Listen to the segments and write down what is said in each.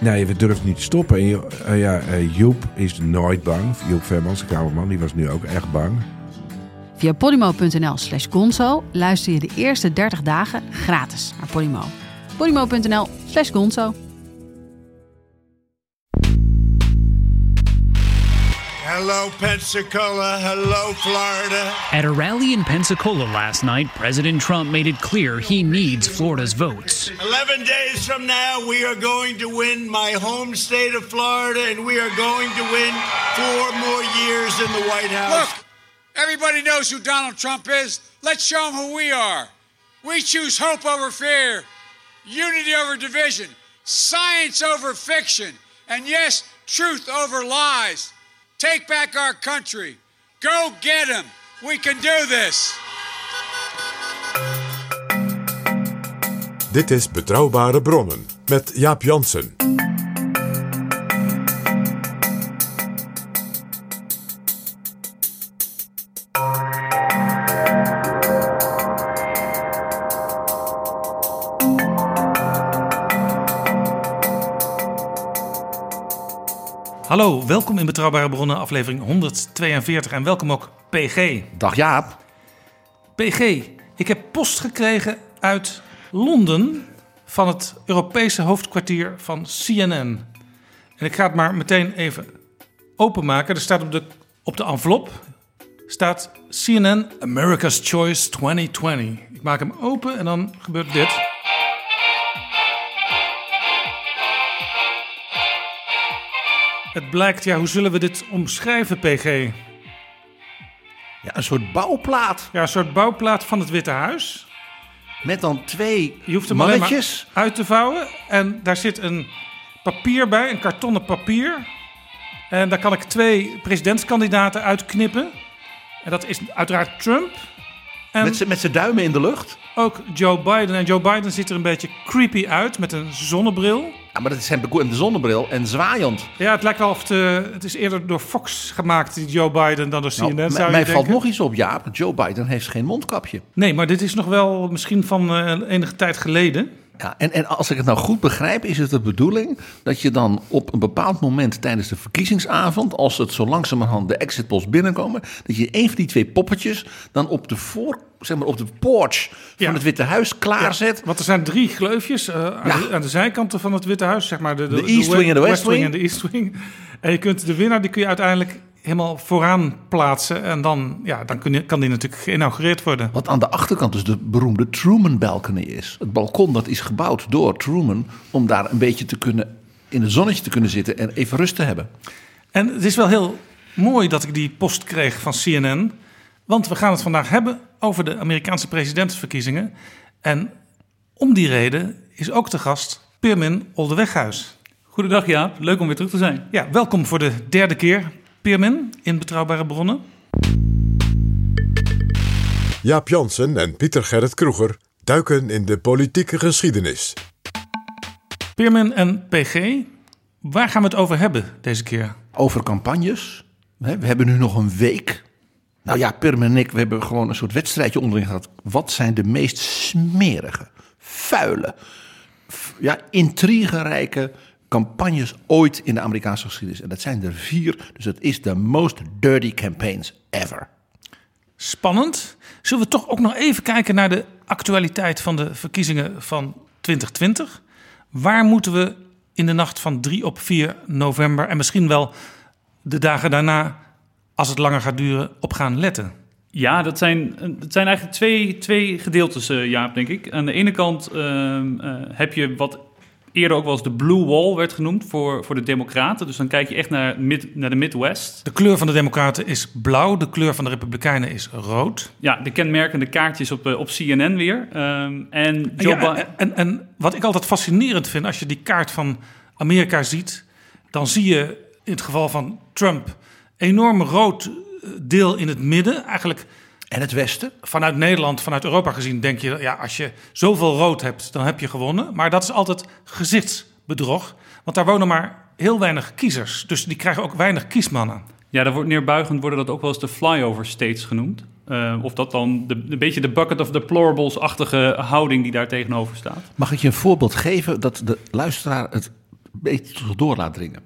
Nee, we durven niet te stoppen. En eh, ja, eh, Joep is nooit bang. Joep Vermans, de kamerman, die was nu ook echt bang. Via podimo.nl slash gonzo luister je de eerste 30 dagen gratis naar Podimo. podimo.nl slash gonzo. Hello, Pensacola. Hello, Florida. At a rally in Pensacola last night, President Trump made it clear he needs Florida's votes. 11 days from now, we are going to win my home state of Florida, and we are going to win four more years in the White House. Look, everybody knows who Donald Trump is. Let's show them who we are. We choose hope over fear, unity over division, science over fiction, and yes, truth over lies. Take back our country. Go get them. We can do this. Dit is Betrouwbare Bronnen met Jaap Jansen. Hallo, welkom in Betrouwbare Bronnen, aflevering 142 en welkom ook PG. Dag Jaap. PG, ik heb post gekregen uit Londen van het Europese hoofdkwartier van CNN. En ik ga het maar meteen even openmaken. Er staat op de, op de envelop staat CNN America's Choice 2020. Ik maak hem open en dan gebeurt dit. Het blijkt, ja, hoe zullen we dit omschrijven, PG? Ja, een soort bouwplaat Ja, een soort bouwplaat van het Witte Huis. met dan twee Je hoeft hem alleen maar mannetjes. uit te vouwen. En daar zit een papier bij, een kartonnen papier. En daar kan ik twee presidentskandidaten uitknippen. En dat is uiteraard Trump. En Met zijn duimen in de lucht. ook Joe Biden. En Joe Biden ziet er een beetje creepy uit met een zonnebril. Ja, maar dat is zijn de zonnebril en zwaaiend. Ja, het lijkt wel of het, het is eerder door Fox gemaakt, die Joe Biden, dan door CNN. Nou, zou je mij valt nog iets op, Jaap. Joe Biden heeft geen mondkapje. Nee, maar dit is nog wel misschien van eh, enige tijd geleden. Ja, en, en als ik het nou goed begrijp, is het de bedoeling dat je dan op een bepaald moment tijdens de verkiezingsavond, als het zo langzamerhand de exitpolls binnenkomen, dat je een van die twee poppetjes dan op de voor, zeg maar op de porch Ja. van het Witte Huis klaarzet. Want er zijn drie gleufjes eh, aan, Ja. de, aan de zijkanten van het Witte Huis, zeg maar. De, De East Wing en de West Wing. en de East Wing. En je kunt de winnaar, die kun je uiteindelijk helemaal vooraan plaatsen. En dan, ja, dan kun je, kan die natuurlijk geïnaugureerd worden. Wat aan de achterkant dus de beroemde Truman Balcony is. Het balkon dat is gebouwd door Truman om daar een beetje te kunnen in het zonnetje te kunnen zitten en even rust te hebben. En het is wel heel mooi dat ik die post kreeg van CNN. Want we gaan het vandaag hebben over de Amerikaanse presidentsverkiezingen. En om die reden is ook te gast Pirmin Oldeweghuis. Goedendag Jaap, leuk om weer terug te zijn. Ja, welkom voor de derde keer, Pirmin, in Betrouwbare Bronnen. Jaap Jansen en Pieter Gerrit Kroeger duiken in de politieke geschiedenis. Pirmin en PG, waar gaan we het over hebben deze keer? Over campagnes. We hebben nu nog een week. Nou ja, Pirm en ik, we hebben gewoon een soort wedstrijdje onderling gehad. Wat zijn de meest smerige, vuile, ja, intrigerijke campagnes ooit in de Amerikaanse geschiedenis? En dat zijn er vier, dus het is de most dirty campaigns ever. Spannend. Zullen we toch ook nog even kijken naar de actualiteit van de verkiezingen van 2020? Waar moeten we in de nacht van 3 op 4 november en misschien wel de dagen daarna, als het langer gaat duren, op gaan letten? Ja, dat zijn, dat zijn eigenlijk twee, twee gedeeltes, eh, Jaap, denk ik. Aan de ene kant ehm, eh, heb je wat eerder ook wel eens de Blue Wall werd genoemd voor, voor de Democraten. Dus dan kijk je echt naar, mid, naar de Midwest. De kleur van de Democraten is blauw, de kleur van de Republikeinen is rood. Ja, de kenmerkende kaartjes op, eh, op CNN weer. Ehm, en Joe Ja, Bi- en, en, en wat ik altijd fascinerend vind, als je die kaart van Amerika ziet, dan zie je in het geval van Trump enorm rood eh, deel in het midden. Eigenlijk En het Westen? vanuit Nederland, vanuit Europa gezien, denk je, ja, als je zoveel rood hebt, dan heb je gewonnen. Maar dat is altijd gezichtsbedrog, want daar wonen maar heel weinig kiezers. Dus die krijgen ook weinig kiesmannen. Ja, daar wordt neerbuigend worden dat ook wel eens de flyover states genoemd. Eh, of dat dan de, een beetje de bucket of deplorables-achtige houding die daar tegenover staat. Mag ik je een voorbeeld geven dat de luisteraar het een beetje door laat dringen?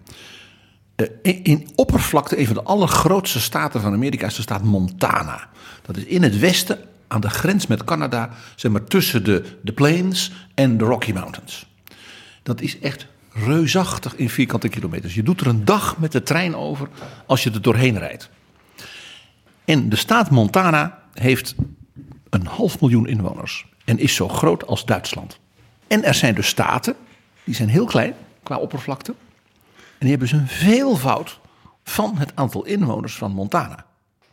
Eh, in, oppervlakte, een van de allergrootste staten van Amerika is de staat Montana. Dat is in het westen, aan de grens met Canada, zeg maar tussen de, de Plains en de Rocky Mountains. Dat is echt reusachtig in vierkante kilometers. Je doet er een dag met de trein over als je er doorheen rijdt. En de staat Montana heeft een half miljoen inwoners en is zo groot als Duitsland. En er zijn dus staten, die zijn heel klein qua oppervlakte. En die hebben dus een veelvoud van het aantal inwoners van Montana.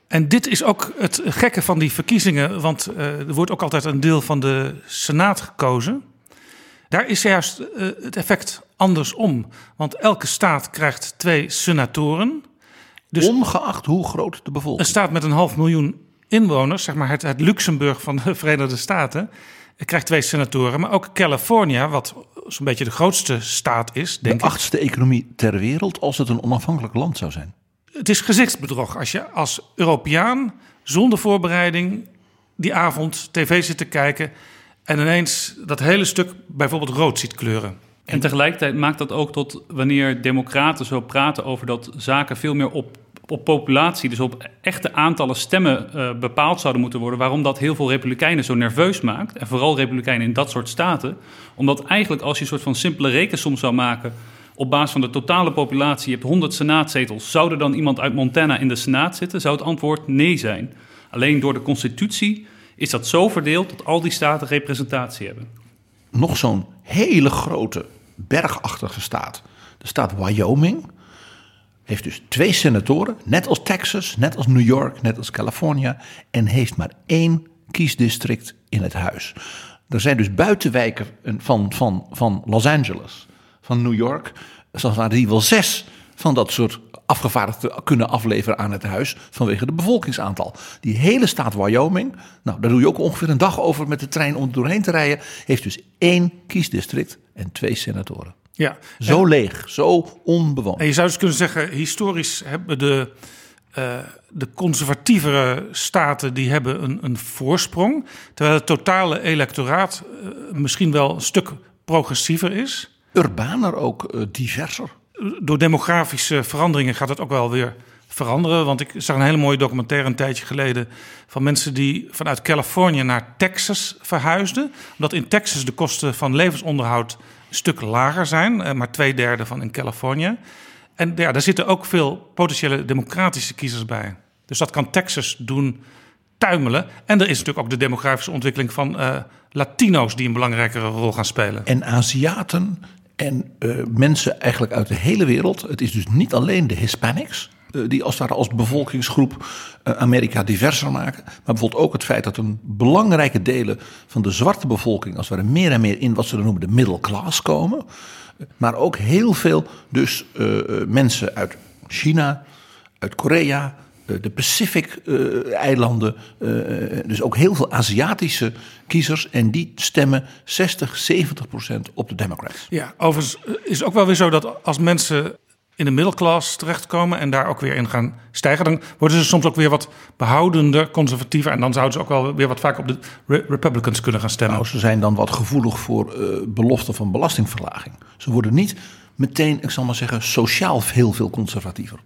En dit is ook het gekke van die verkiezingen, want eh, er wordt ook altijd een deel van de Senaat gekozen. Daar is juist eh, het effect andersom. Want elke staat krijgt twee senatoren. Dus Ongeacht hoe groot de bevolking een staat met een half miljoen inwoners, zeg maar het, het Luxemburg van de Verenigde Staten, eh, krijgt twee senatoren. Maar ook California, wat zo'n beetje de grootste staat is, denk De ik. achtste economie ter wereld als het een onafhankelijk land zou zijn. Het is gezichtsbedrog als je als Europeaan zonder voorbereiding die avond tv zit te kijken en ineens dat hele stuk bijvoorbeeld rood ziet kleuren. En tegelijkertijd maakt dat ook tot wanneer democraten zo praten over dat zaken veel meer op, op populatie, dus op echte aantallen stemmen eh, bepaald zouden moeten worden. Waarom dat heel veel republikeinen zo nerveus maakt. En vooral republikeinen in dat soort staten. Omdat eigenlijk als je een soort van simpele rekensom zou maken op basis van de totale populatie, je hebt 100 senaatzetels, zou er dan iemand uit Montana in de senaat zitten? Zou het antwoord nee zijn. Alleen door de constitutie is dat zo verdeeld dat al die staten representatie hebben. Nog zo'n hele grote bergachtige staat. De staat Wyoming heeft dus twee senatoren, net als Texas, net als New York, net als California, en heeft maar één kiesdistrict in het huis. Er zijn dus buitenwijken van, van, van Los Angeles, van New York, zoals waar die wel zes van dat soort afgevaardigden kunnen afleveren aan het huis vanwege het bevolkingsaantal. Die hele staat Wyoming, nou daar doe je ook ongeveer een dag over met de trein om doorheen te rijden, heeft dus één kiesdistrict en twee senatoren. Ja, Zo leeg, zo onbewoond. En je zou dus kunnen zeggen, historisch hebben de, eh, de conservatievere staten die hebben een, een voorsprong. Terwijl het totale electoraat eh, misschien wel een stuk progressiever is. Urbaner ook, eh, diverser. Door demografische veranderingen gaat het ook wel weer veranderen. Want ik zag een hele mooie documentaire een tijdje geleden... van mensen die vanuit Californië naar Texas verhuisden. Omdat in Texas de kosten van levensonderhoud een stuk lager zijn. eh, Maar twee derde van in Californië. En ja, daar zitten ook veel potentiële democratische kiezers bij. Dus dat kan Texas doen tuimelen. En er is natuurlijk ook de demografische ontwikkeling van eh, Latino's... die een belangrijkere rol gaan spelen. En Aziaten en eh, mensen eigenlijk uit de hele wereld. Het is dus niet alleen de Hispanics. eh, die als, ware als bevolkingsgroep eh, Amerika diverser maken. Maar bijvoorbeeld ook het feit dat een belangrijke delen van de zwarte bevolking. als het ware meer en meer in wat ze dan noemen de middle class komen. Maar ook heel veel dus mensen uit China, uit Korea, de Pacific-eilanden. dus ook heel veel Aziatische kiezers. En die stemmen 60, 70 procent op de Democrats. Ja, overigens eh, is het ook wel weer zo dat als mensen in de middelklas terechtkomen en daar ook weer in gaan stijgen, dan worden ze soms ook weer wat behoudender, conservatiever. En dan zouden ze ook wel weer wat vaker op de Re- Republicans kunnen gaan stemmen. Nou, ze zijn dan wat gevoelig voor eh beloften van belastingverlaging. Ze worden niet meteen, ik zal maar zeggen, sociaal heel veel conservatiever.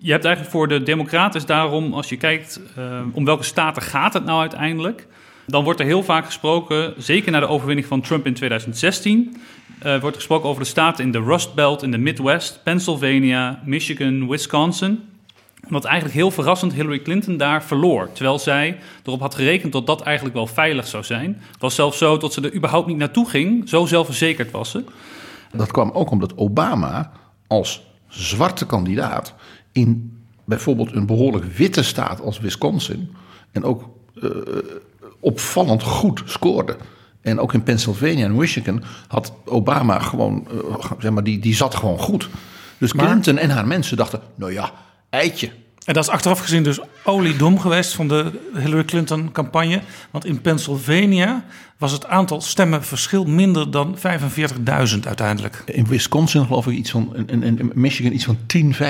Je hebt eigenlijk voor de Democraten daarom, als je kijkt eh, om welke staten gaat het nou uiteindelijk, dan wordt er heel vaak gesproken, zeker na de overwinning van Trump in 2016, eh, wordt gesproken over de staten in de Rust Belt, in de Midwest, Pennsylvania, Michigan, Wisconsin. Omdat eigenlijk heel verrassend Hillary Clinton daar verloor. Terwijl zij erop had gerekend dat dat eigenlijk wel veilig zou zijn. Het was zelfs zo dat ze er überhaupt niet naartoe ging. Zo zelfverzekerd was ze. Dat kwam ook omdat Obama als zwarte kandidaat in bijvoorbeeld een behoorlijk witte staat als Wisconsin en ook eh, opvallend goed scoorde. En ook in Pennsylvania en Michigan had Obama gewoon, eh, zeg maar, die, die zat gewoon goed. Dus Maar- Clinton en haar mensen dachten, nou ja, eitje. En dat is achteraf gezien dus oliedom geweest van de Hillary Clinton campagne. Want in Pennsylvania was het aantal stemmenverschil minder dan 45.000 uiteindelijk. In Wisconsin geloof ik iets van, en in, in Michigan iets van 10, 15.000.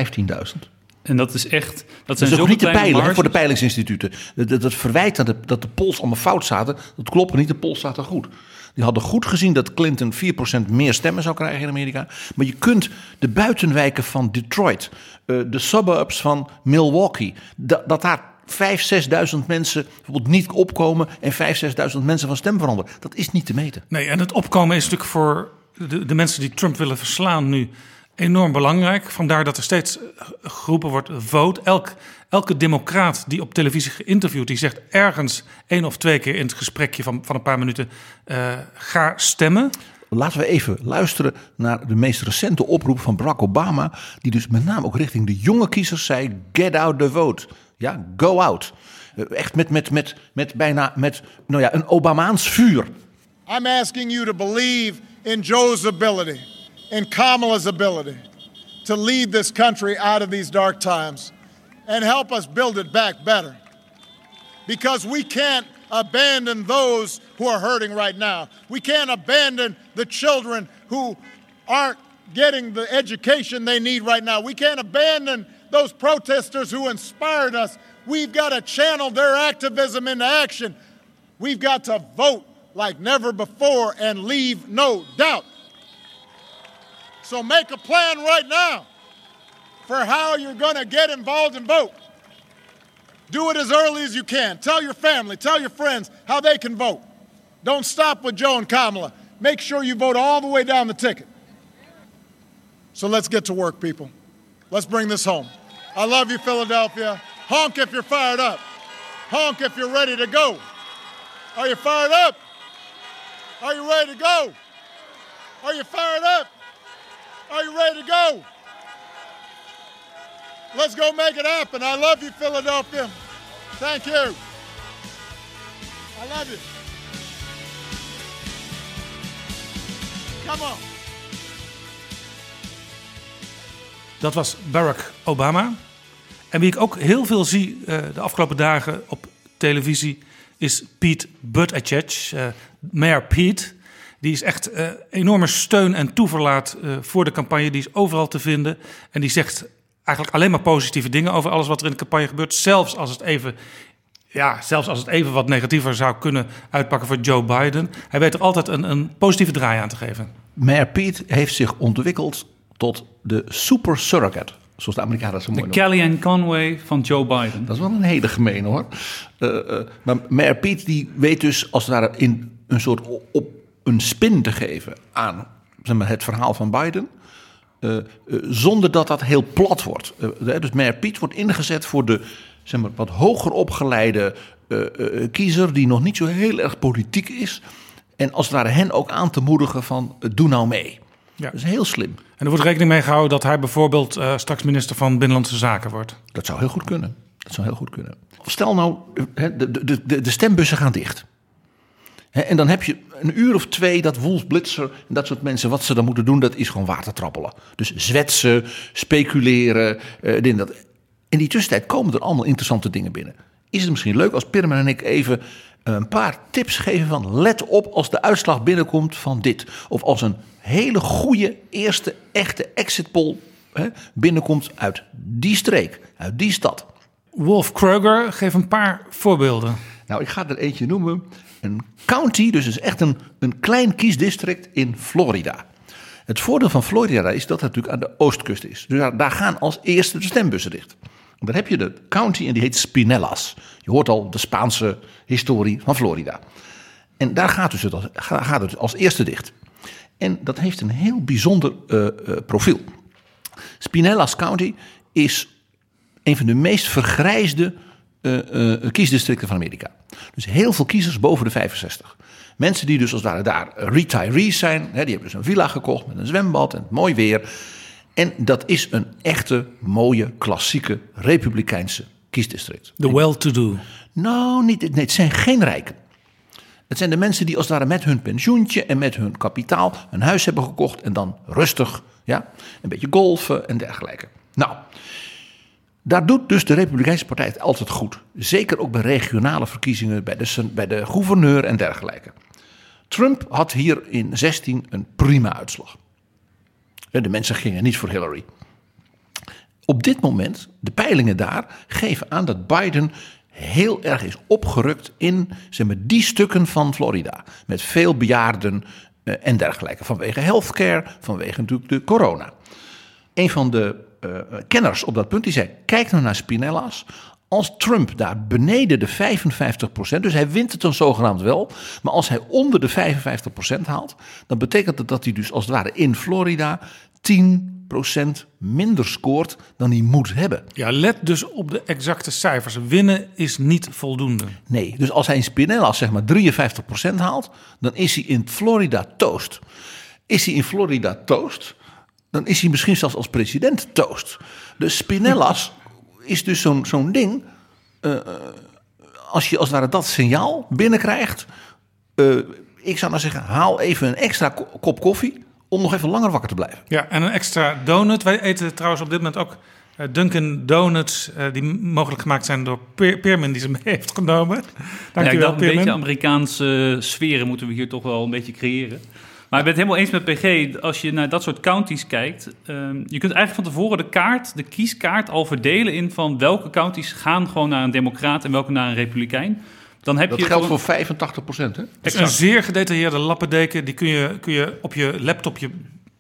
En dat is echt... Dat Dat zijn is ook zulke niet peilen hè, voor de peilingsinstituten. Dat, dat, dat verwijt dat de, dat de polls allemaal fout zaten, dat klopt niet. De polls zaten goed. Die hadden goed gezien dat Clinton 4% meer stemmen zou krijgen in Amerika. Maar je kunt de buitenwijken van Detroit, eh, de suburbs van Milwaukee, dat, dat daar 5.000, 6.000 mensen bijvoorbeeld niet opkomen en 5.000, 6.000 mensen van stem veranderen. Dat is niet te meten. Nee, en het opkomen is natuurlijk voor de, de mensen die Trump willen verslaan nu enorm belangrijk. Vandaar dat er steeds eh, geroepen wordt, vote. Elk, elke democraat die op televisie geïnterviewd, die zegt ergens één of twee keer in het gesprekje van, van een paar minuten, eh, ga stemmen. Laten we even luisteren naar de meest recente oproep van Barack Obama. Die dus met name ook richting de jonge kiezers zei: get out the vote. Ja, go out. Eh, Echt met, met, met, met bijna met, nou ja, een Obamaans vuur. I'm asking you to believe in Joe's ability, in Kamala's ability to lead this country out of these dark times and help us build it back better. Because we can't abandon those who are hurting right now. We can't abandon the children who aren't getting the education they need right now. We can't abandon those protesters who inspired us. We've got to channel their activism into action. We've got to vote like never before and leave no doubt. So make a plan right now for how you're going to get involved and vote. Do it as early as you can. Tell your family, tell your friends how they can vote. Don't stop with Joe and Kamala. Make sure you vote all the way down the ticket. So let's get to work, people. Let's bring this home. I love you, Philadelphia. Honk if you're fired up. Honk if you're ready to go. Are you fired up? Are you ready to go? Are you fired up? Are you ready to go? Let's go make it happen. I love you, Philadelphia. Thank you. I love you. Come on. Dat was Barack Obama. En wie ik ook heel veel zie eh, de afgelopen dagen op televisie is Pete Buttigieg, eh Mayor Pete. Die is echt eh, enorme steun en toeverlaat voor de campagne. Die is overal te vinden. En die zegt eigenlijk alleen maar positieve dingen over alles wat er in de campagne gebeurt. Zelfs als het even, ja, zelfs als het even wat negatiever zou kunnen uitpakken voor Joe Biden. Hij weet er altijd een, een positieve draai aan te geven. Mayor Pete heeft zich ontwikkeld tot de super surrogate. Zoals de Amerikanen dat zo mooi De. Kellyanne Conway van Joe Biden. Dat is wel een hele gemene hoor. Eh, eh, maar Mayor Pete die weet dus als het ware in een soort op een spin te geven aan zeg maar, het verhaal van Biden. Eh, eh, zonder dat dat heel plat wordt. Eh, dus Mayor Pete wordt ingezet voor de zeg maar, wat hoger opgeleide kiezer die nog niet zo heel erg politiek is. En als het ware hen ook aan te moedigen van doe nou mee. Ja. Dat is heel slim. En er wordt rekening mee gehouden dat hij bijvoorbeeld straks minister van Binnenlandse Zaken wordt. Dat zou heel goed kunnen. Dat zou heel goed kunnen. Stel nou, de, de, de, de stembussen gaan dicht. Hè, En dan heb je een uur of twee dat Wolf Blitzer en dat soort mensen, wat ze dan moeten doen, dat is gewoon water trappelen. Dus zwetsen, speculeren, eh, dit en dat. In die tussentijd komen er allemaal interessante dingen binnen. Is het misschien leuk als Pirman en ik even een paar tips geven van let op als de uitslag binnenkomt van dit. Of als een hele goede eerste echte exit poll hè, binnenkomt uit die streek, uit die stad. Wolf Kroger geeft een paar voorbeelden. Nou, ik ga er eentje noemen. Een county, dus is echt een, een klein kiesdistrict in Florida. Het voordeel van Florida is dat het natuurlijk aan de oostkust is. Dus daar, gaan als eerste de stembussen dicht. Dan heb je de county en die heet Spinellas. Je hoort al de Spaanse historie van Florida. En daar gaat, dus het, als, ga- gaat het als eerste dicht. En dat heeft een heel bijzonder eh, eh, profiel. Spinellas County is een van de meest vergrijsde eh, kiesdistricten van Amerika. Dus heel veel kiezers boven de 65. Mensen die dus als het ware daar retirees zijn. Hè, die hebben dus een villa gekocht met een zwembad en mooi weer. En dat is een echte, mooie, klassieke, republikeinse kiesdistrict. The well-to-do. Nou, niet, nee, het zijn geen rijken. Het zijn de mensen die als het ware met hun pensioentje en met hun kapitaal een huis hebben gekocht en dan rustig, ja, een beetje golfen en dergelijke. Nou, daar doet dus de Republikeinse Partij het altijd goed. Zeker ook bij regionale verkiezingen, bij de, bij de gouverneur en dergelijke. Trump had hier in 16 een prima uitslag. De mensen gingen niet voor Hillary. Op dit moment, de peilingen daar geven aan dat Biden heel erg is opgerukt in zeg maar, die stukken van Florida. Met veel bejaarden eh, en dergelijke. Vanwege healthcare, vanwege natuurlijk de corona. Een van de eh, kenners op dat punt die zei: kijk nou naar Spinellas. Als Trump daar beneden de 55%, dus hij wint het dan zogenaamd wel, maar als hij onder de 55% haalt, dan betekent dat dat hij dus als het ware in Florida 10% minder scoort dan hij moet hebben. Ja, let dus op de exacte cijfers. Winnen is niet voldoende. Nee, dus als hij in Spinellas zeg maar 53% haalt, dan is hij in Florida toast. Is hij in Florida toast, dan is hij misschien zelfs als president toast. Dus Spinellas is dus zo'n zo'n ding. eh, eh, als je als het ware dat signaal binnenkrijgt. eh, ik zou nou zeggen, haal even een extra ko- kop koffie om nog even langer wakker te blijven. Ja, en een extra donut. Wij eten trouwens op dit moment ook Dunkin' Donuts, eh, die mogelijk gemaakt zijn door Peer, Peerman, die ze mee heeft genomen. Ja, ik Dankjewel, dacht een beetje Amerikaanse sferen moeten we hier toch wel een beetje creëren. Maar ik ben het helemaal eens met PG. Als je naar dat soort counties kijkt. ehm, je kunt eigenlijk van tevoren de kaart, de kieskaart al verdelen in van welke counties gaan gewoon naar een democraat en welke naar een republikein. Dan heb Dat je geldt gewoon- voor 85%. Hè? Het is een zeer gedetailleerde lappendeken. Die kun je, kun je op je laptopje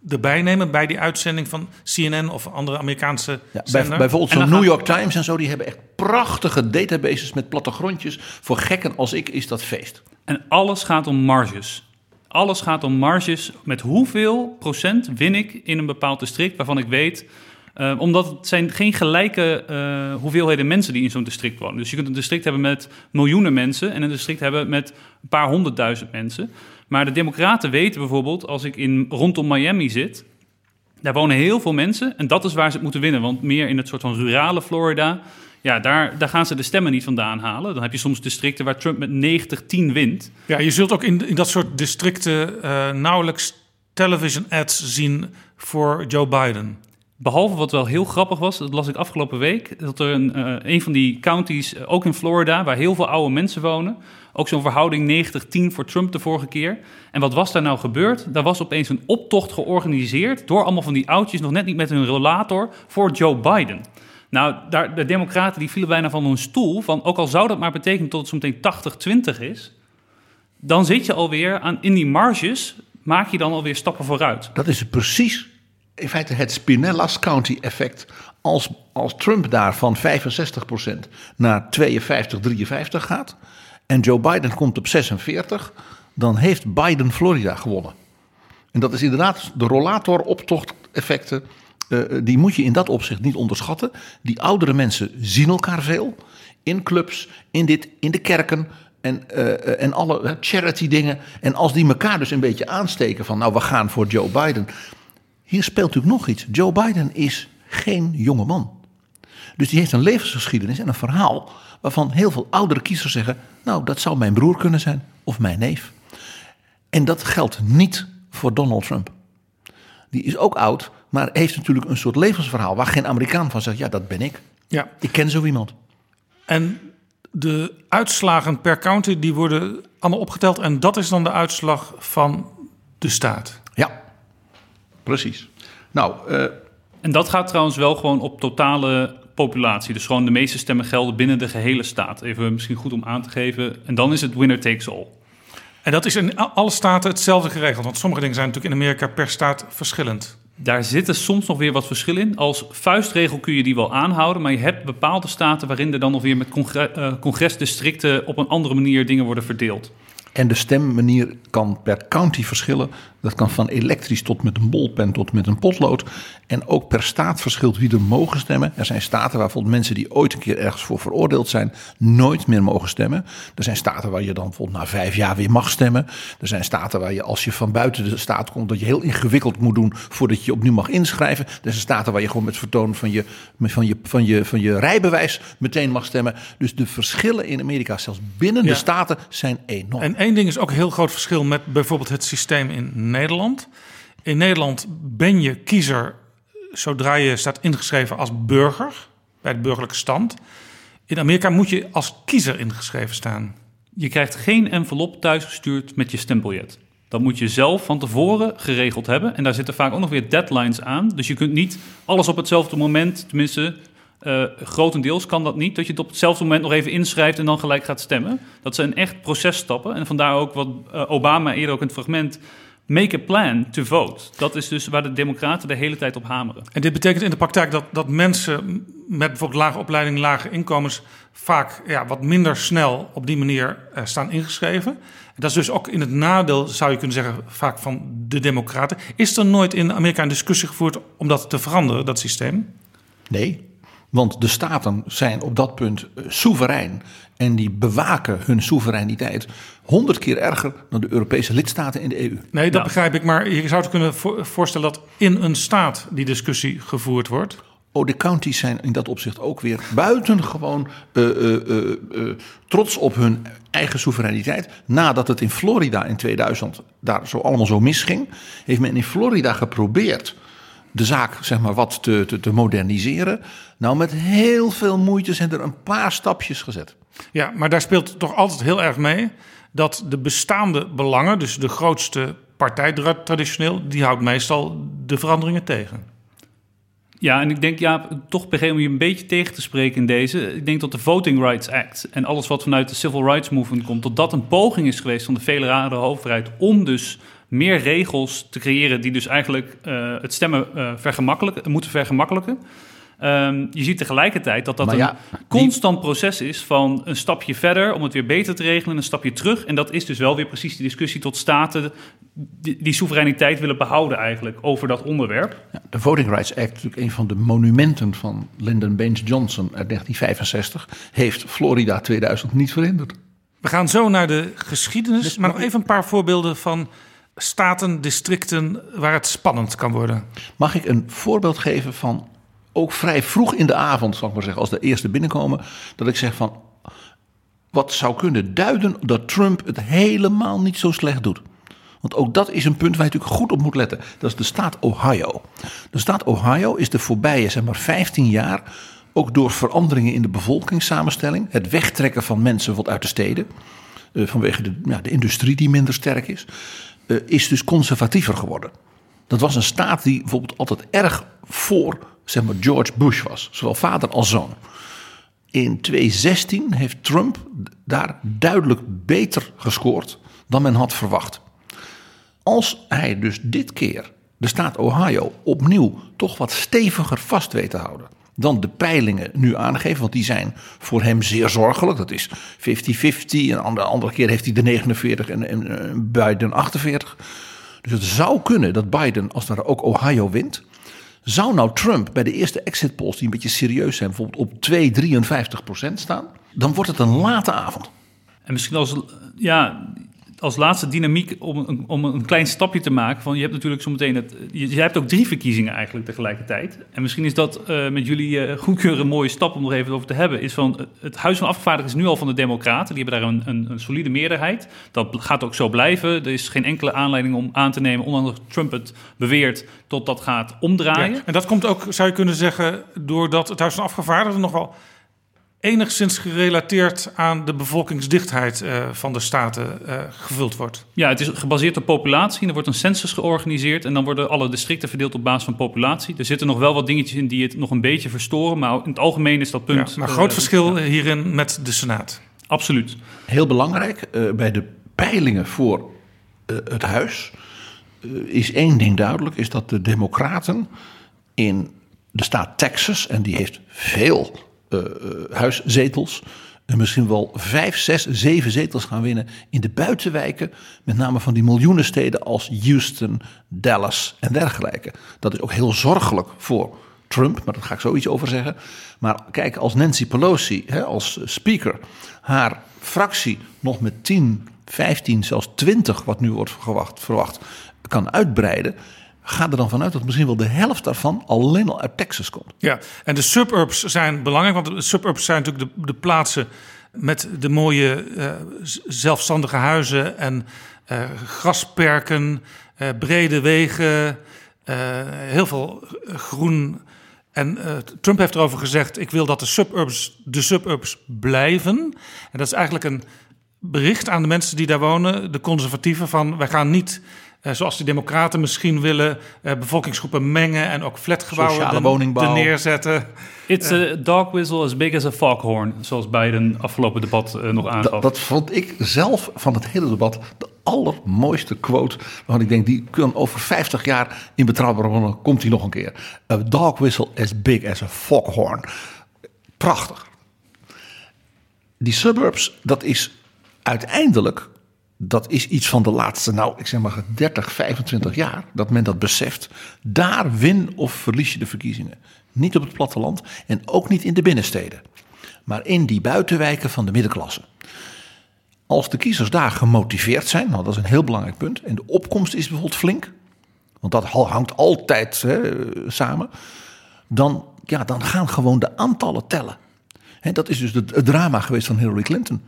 erbij nemen bij die uitzending van CNN of andere Amerikaanse Ja, bij, bijvoorbeeld zo'n dan New York Times en zo, die hebben echt prachtige databases met plattegrondjes. Voor gekken als ik is dat feest. En alles gaat om marges. Alles gaat om marges. Met hoeveel procent win ik in een bepaald district waarvan ik weet. eh, omdat het zijn geen gelijke eh, hoeveelheden mensen die in zo'n district wonen. Dus je kunt een district hebben met miljoenen mensen en een district hebben met een paar honderdduizend mensen. Maar de Democraten weten bijvoorbeeld, als ik in, rondom Miami zit, daar wonen heel veel mensen en dat is waar ze het moeten winnen. Want meer in het soort van rurale Florida, ja, daar, daar gaan ze de stemmen niet vandaan halen. Dan heb je soms districten waar Trump met 90-10 wint. Ja, je zult ook in, in dat soort districten eh, nauwelijks television ads zien voor Joe Biden. Behalve wat wel heel grappig was, dat las ik afgelopen week, dat er een, eh, een van die counties, eh, ook in Florida, waar heel veel oude mensen wonen, ook zo'n verhouding 90-10 voor Trump de vorige keer. En wat was daar nou gebeurd? Daar was opeens een optocht georganiseerd door allemaal van die oudjes, nog net niet met hun rollator, voor Joe Biden. Nou, de democraten die vielen bijna van hun stoel, van ook al zou dat maar betekenen dat het zometeen 80-20 is, dan zit je alweer aan, in die marges, maak je dan alweer stappen vooruit. Dat is precies in feite het Spinellas County effect. Als, als Trump daar van 65% naar 52, 53 gaat en Joe Biden komt op 46, dan heeft Biden Florida gewonnen. En dat is inderdaad de rollator-optocht-effecten. Eh, die moet je in dat opzicht niet onderschatten. Die oudere mensen zien elkaar veel. In clubs, in, dit, in de kerken en, eh, en alle charity dingen. En als die elkaar dus een beetje aansteken van nou we gaan voor Joe Biden. Hier speelt natuurlijk nog iets. Joe Biden is geen jonge man. Dus die heeft een levensgeschiedenis en een verhaal waarvan heel veel oudere kiezers zeggen: Nou, dat zou mijn broer kunnen zijn of mijn neef. En dat geldt niet voor Donald Trump. Die is ook oud, maar heeft natuurlijk een soort levensverhaal waar geen Amerikaan van zegt: Ja, dat ben ik. Ja. Ik ken zo iemand. En de uitslagen per county die worden allemaal opgeteld. En dat is dan de uitslag van de staat. Ja, precies. Nou, eh, En dat gaat trouwens wel gewoon op totale populatie. Dus gewoon de meeste stemmen gelden binnen de gehele staat. Even misschien goed om aan te geven. En dan is het winner takes all. En dat is in alle staten hetzelfde geregeld. Want sommige dingen zijn natuurlijk in Amerika per staat verschillend. Daar zitten soms nog weer wat verschil in. Als vuistregel kun je die wel aanhouden, maar je hebt bepaalde staten waarin er dan nog weer met eh, congresdistricten op een andere manier dingen worden verdeeld. en de stemmanier kan per county verschillen. Dat kan van elektrisch tot met een bolpen tot met een potlood. En ook per staat verschilt wie er mogen stemmen. Er zijn staten waar bijvoorbeeld mensen die ooit een keer ergens voor veroordeeld zijn, nooit meer mogen stemmen. Er zijn staten waar je dan bijvoorbeeld na vijf jaar weer mag stemmen. Er zijn staten waar je als je van buiten de staat komt, dat je heel ingewikkeld moet doen voordat je opnieuw mag inschrijven. Er zijn staten waar je gewoon met vertoon van je, van je, van je, van je rijbewijs meteen mag stemmen. Dus de verschillen in Amerika, zelfs binnen de staten, zijn enorm. En één ding is ook een heel groot verschil met bijvoorbeeld het systeem in Nederland. In Nederland ben je kiezer zodra je staat ingeschreven als burger bij de burgerlijke stand. In Amerika moet je als kiezer ingeschreven staan. Je krijgt geen envelop thuisgestuurd met je stempeljet. Dat moet je zelf van tevoren geregeld hebben. En daar zitten vaak ook nog weer deadlines aan. Dus je kunt niet alles op hetzelfde moment, tenminste, eh, grotendeels kan dat niet. Dat je het op hetzelfde moment nog even inschrijft en dan gelijk gaat stemmen. Dat zijn echt processtappen. En vandaar ook wat eh, Obama eerder ook in het fragment. Make a plan to vote. Dat is dus waar de Democraten de hele tijd op hameren. En dit betekent in de praktijk dat, dat mensen met bijvoorbeeld lage opleiding, lage inkomens vaak ja, wat minder snel op die manier eh, staan ingeschreven. En dat is dus ook in het nadeel, zou je kunnen zeggen, vaak van de Democraten. Is er nooit in Amerika een discussie gevoerd om dat te veranderen, dat systeem? Nee, want de staten zijn op dat punt eh, soeverein. En die bewaken hun soevereiniteit honderd keer erger dan de Europese lidstaten in de EU. Nee, dat Ja. begrijp ik. Maar je zou het kunnen vo- voorstellen dat in een staat die discussie gevoerd wordt. Oh, de counties zijn in dat opzicht ook weer buitengewoon eh, eh, eh, eh, trots op hun eigen soevereiniteit. Nadat het in Florida in 2000 daar zo allemaal zo misging, heeft men in Florida geprobeerd de zaak zeg maar wat te, te, te moderniseren. Nou, met heel veel moeite zijn er een paar stapjes gezet. Ja, maar daar speelt toch altijd heel erg mee dat de bestaande belangen, dus de grootste partij tra- traditioneel, die houdt meestal de veranderingen tegen. Ja, en ik denk, ja, toch PG om je een beetje tegen te spreken in deze. Ik denk dat de Voting Rights Act en alles wat vanuit de Civil Rights Movement komt, dat dat een poging is geweest van de federale overheid om dus meer regels te creëren die dus eigenlijk eh, het stemmen vergemakkelijken, moeten vergemakkelijken. Ehm, je ziet tegelijkertijd dat dat een die- constant proces is van een stapje verder om het weer beter te regelen, een stapje terug. En dat is dus wel weer precies die discussie tot staten die, die soevereiniteit willen behouden eigenlijk over dat onderwerp. Ja, de Voting Rights Act, natuurlijk een van de monumenten van Lyndon Baines Johnson uit 1965, heeft Florida 2000 niet verhinderd. We gaan zo naar de geschiedenis, maar nog even een paar voorbeelden van staten, districten waar het spannend kan worden. Mag ik een voorbeeld geven van ook vrij vroeg in de avond, zal ik maar zeggen, als de eerste binnenkomen, dat ik zeg van wat zou kunnen duiden dat Trump het helemaal niet zo slecht doet. Want ook dat is een punt waar je natuurlijk goed op moet letten. Dat is de staat Ohio. De staat Ohio is de voorbije zeg maar, 15 jaar ook door veranderingen in de bevolkingssamenstelling, het wegtrekken van mensen wat uit de steden, eh, vanwege de, ja, de industrie die minder sterk is, eh, is dus conservatiever geworden. Dat was een staat die bijvoorbeeld altijd erg voor zeg maar, George Bush was, zowel vader als zoon. In 2016 heeft Trump daar duidelijk beter gescoord dan men had verwacht. Als hij dus dit keer de staat Ohio opnieuw toch wat steviger vast weet te houden dan de peilingen nu aangeven, want die zijn voor hem zeer zorgelijk. Dat is 50-50 en andere, andere keer heeft hij de 49 en, en Biden 48. Dus het zou kunnen dat Biden, als daar ook Ohio wint, zou nou Trump bij de eerste exit polls die een beetje serieus zijn, bijvoorbeeld op 2, 53 procent staan, dan wordt het een late avond. En misschien als, ja, als laatste dynamiek om een, om een klein stapje te maken. Van, je hebt natuurlijk zometeen het. Je, hebt ook drie verkiezingen eigenlijk tegelijkertijd. En misschien is dat eh, met jullie eh, goedkeuren een mooie stap om nog even over te hebben. Is van het- Huis van Afgevaardigden is nu al van de Democraten. Die hebben daar een, een, een solide meerderheid. Dat gaat ook zo blijven. Er is geen enkele aanleiding om aan te nemen, ondanks Trump het beweert, tot dat gaat omdraaien. En dat komt ook, zou je kunnen zeggen, doordat het Huis van Afgevaardigden nog wel enigszins gerelateerd aan de bevolkingsdichtheid eh, van de staten eh, gevuld wordt. Ja, het is gebaseerd op populatie. Er wordt een census georganiseerd en dan worden alle districten verdeeld op basis van populatie. Er zitten nog wel wat dingetjes in die het nog een beetje verstoren, maar in het algemeen is dat punt. Ja, maar eh, groot verschil hierin met de Senaat. Absoluut. Heel belangrijk, eh, bij de peilingen voor eh, het huis eh, is één ding duidelijk, is dat de democraten in de staat Texas, en die heeft veel huiszetels, en misschien wel vijf, zes, zeven zetels gaan winnen in de buitenwijken. Met name van die miljoenensteden als Houston, Dallas en dergelijke. Dat is ook heel zorgelijk voor Trump, maar daar ga ik zo iets over zeggen. Maar kijk, als Nancy Pelosi hè, als speaker haar fractie nog met 10, 15, zelfs 20, wat nu wordt verwacht kan uitbreiden. Ga er dan vanuit dat misschien wel de helft daarvan alleen al uit Texas komt. Ja, en de suburbs zijn belangrijk, want de suburbs zijn natuurlijk de, de plaatsen met de mooie eh, zelfstandige huizen en eh, grasperken, eh, brede wegen, heel veel groen. En Trump heeft erover gezegd: ik wil dat de suburbs de suburbs blijven. En dat is eigenlijk een bericht aan de mensen die daar wonen, de conservatieven, van wij gaan niet. Eh, zoals de Democraten misschien willen, eh, bevolkingsgroepen mengen en ook flatgebouwen Sociale er- woningbouw. er neerzetten. It's a dog whistle as big as a foghorn, zoals Biden afgelopen debat eh, nog aangaf. Dat, dat vond ik zelf van het hele debat de allermooiste quote. Waarvan ik denk, die kan over 50 jaar in betrouwbare bronnen komt die nog een keer. A dog whistle as big as a foghorn. Prachtig. Die suburbs, dat is uiteindelijk, dat is iets van de laatste, nou ik zeg maar 30, 25 jaar, dat men dat beseft. Daar win of verlies je de verkiezingen. Niet op het platteland en ook niet in de binnensteden. Maar in die buitenwijken van de middenklasse. Als de kiezers daar gemotiveerd zijn, nou dat is een heel belangrijk punt. En de opkomst is bijvoorbeeld flink, want dat hangt altijd hè, samen. Dan, ja, dan gaan gewoon de aantallen tellen. Dat is dus het drama geweest van Hillary Clinton.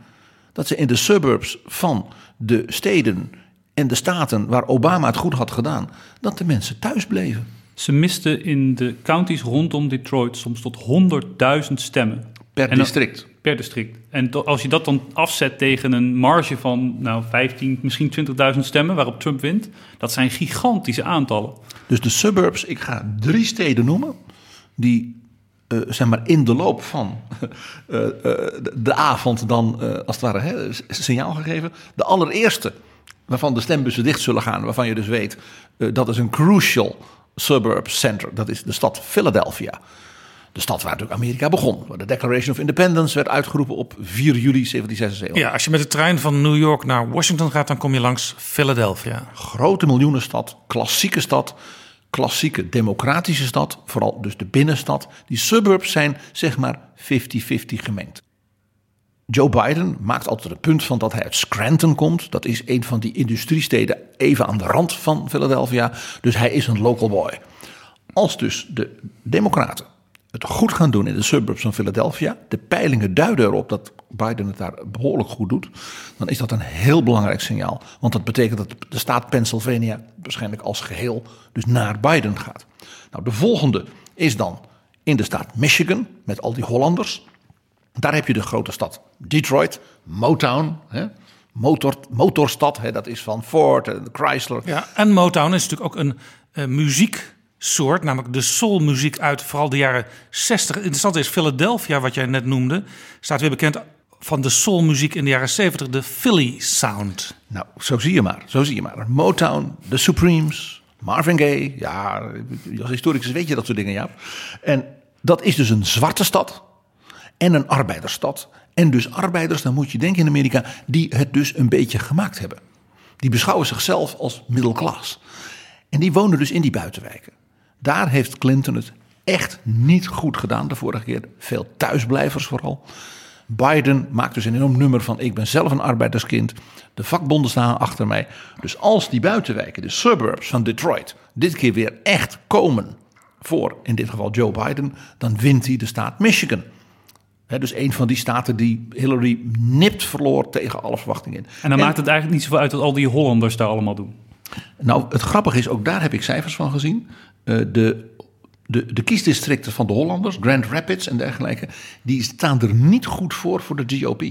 Dat ze in de suburbs van de steden en de staten waar Obama het goed had gedaan, dat de mensen thuis bleven. Ze misten in de counties rondom Detroit soms tot 100.000 stemmen. Per dan- district. Per district. En to- als je dat dan afzet tegen een marge van nou, 15, misschien 20.000 stemmen waarop Trump wint, dat zijn gigantische aantallen. Dus de suburbs, ik ga drie steden noemen. Die eh, zeg maar in de loop van eh, eh, de, avond dan als het ware hè, signaal gegeven. De allereerste waarvan de stembussen dicht zullen gaan. Waarvan je dus weet dat is een crucial suburb center. Dat is de stad Philadelphia. De stad waar natuurlijk Amerika begon. Waar de Declaration of Independence werd uitgeroepen op 4 juli 1776. Ja, als je met de trein van New York naar Washington gaat, dan kom je langs Philadelphia. grote miljoenenstad, klassieke stad, klassieke democratische stad, vooral dus de binnenstad. Die suburbs zijn zeg maar 50-50 gemengd. Joe Biden maakt altijd het punt van dat hij uit Scranton komt. Dat is een van die industriesteden even aan de rand van Philadelphia. Dus hij is een local boy. Als dus de democraten het goed gaan doen in de suburbs van Philadelphia. De peilingen duiden erop dat Biden het daar behoorlijk goed doet. Dan is dat een heel belangrijk signaal. Want dat betekent dat de staat Pennsylvania waarschijnlijk als geheel dus naar Biden gaat. Nou, de volgende is dan in de staat Michigan met al die Hollanders. Daar heb je de grote stad Detroit, Motown, hè, motor, motorstad. Hè, dat is van Ford en Chrysler. Ja, en Motown is natuurlijk ook een eh, muzieksoort, namelijk de soulmuziek uit vooral de jaren 60. Interessant is Philadelphia, wat jij net noemde, staat weer bekend van de soulmuziek in de jaren 70, de Philly Sound. Nou, zo zie je maar, zo zie je maar. Motown, The Supremes, Marvin Gaye. Ja, als historicus weet je dat soort dingen, ja. En dat is dus een zwarte stad en een arbeidersstad. En dus arbeiders, dan moet je denken in Amerika, die het dus een beetje gemaakt hebben. Die beschouwen zichzelf als middelklas. En die wonen dus in die buitenwijken. Daar heeft Clinton het echt niet goed gedaan de vorige keer. Veel thuisblijvers vooral. Biden maakt dus een enorm nummer van ik ben zelf een arbeiderskind. De vakbonden staan achter mij. Dus als die buitenwijken, de suburbs van Detroit, dit keer weer echt komen voor in dit geval Joe Biden, dan wint hij de staat Michigan. Dus een van die staten die Hillary nipt verloor tegen alle verwachtingen in. En dan maakt het eigenlijk niet zoveel uit wat al die Hollanders daar allemaal doen. Nou, het grappige is, ook daar heb ik cijfers van gezien. Eh, de, de, de kiesdistricten van de Hollanders, Grand Rapids en dergelijke, die staan er niet goed voor voor de GOP.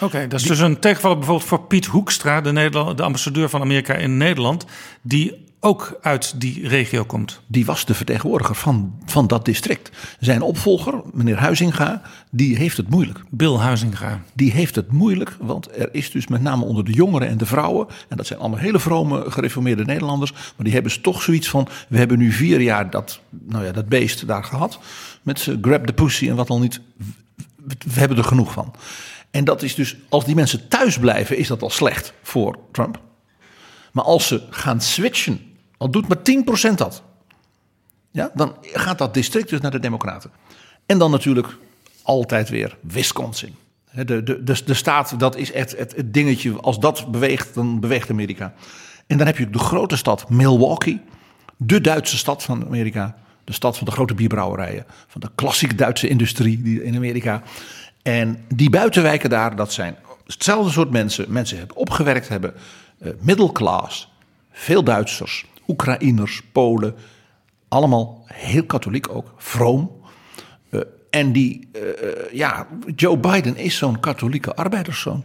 Oké, dat is dus een tegenvaller bijvoorbeeld voor Piet Hoekstra, de, Nederland, de ambassadeur van Amerika in Nederland, die ook uit die regio komt. Die was de vertegenwoordiger van, van dat district. Zijn opvolger, meneer Huizinga, die heeft het moeilijk. Bill Huizinga. Die heeft het moeilijk, want er is dus met name onder de jongeren en de vrouwen... en dat zijn allemaal hele vrome gereformeerde Nederlanders... maar die hebben toch zoiets van... we hebben nu vier jaar dat, nou ja, dat beest daar gehad... met grab the pussy en wat al niet. We hebben er genoeg van. En dat is dus, als die mensen thuis blijven, is dat al slecht voor Trump. Maar als ze gaan switchen, al doet maar 10% dat. Ja, dan gaat dat district dus naar de Democraten. En dan natuurlijk altijd weer Wisconsin. De, de, de, de staat, dat is echt het, het dingetje. Als dat beweegt, dan beweegt Amerika. En dan heb je de grote stad Milwaukee. De Duitse stad van Amerika. De stad van de grote bierbrouwerijen. Van de klassieke Duitse industrie in Amerika. En die buitenwijken daar, dat zijn hetzelfde soort mensen. Mensen hebben opgewerkt, hebben uh, middelklas. Veel Duitsers, Oekraïners, Polen. Allemaal heel katholiek ook, vroom. Uh, en die, uh, ja, Joe Biden is zo'n katholieke arbeiderszoon.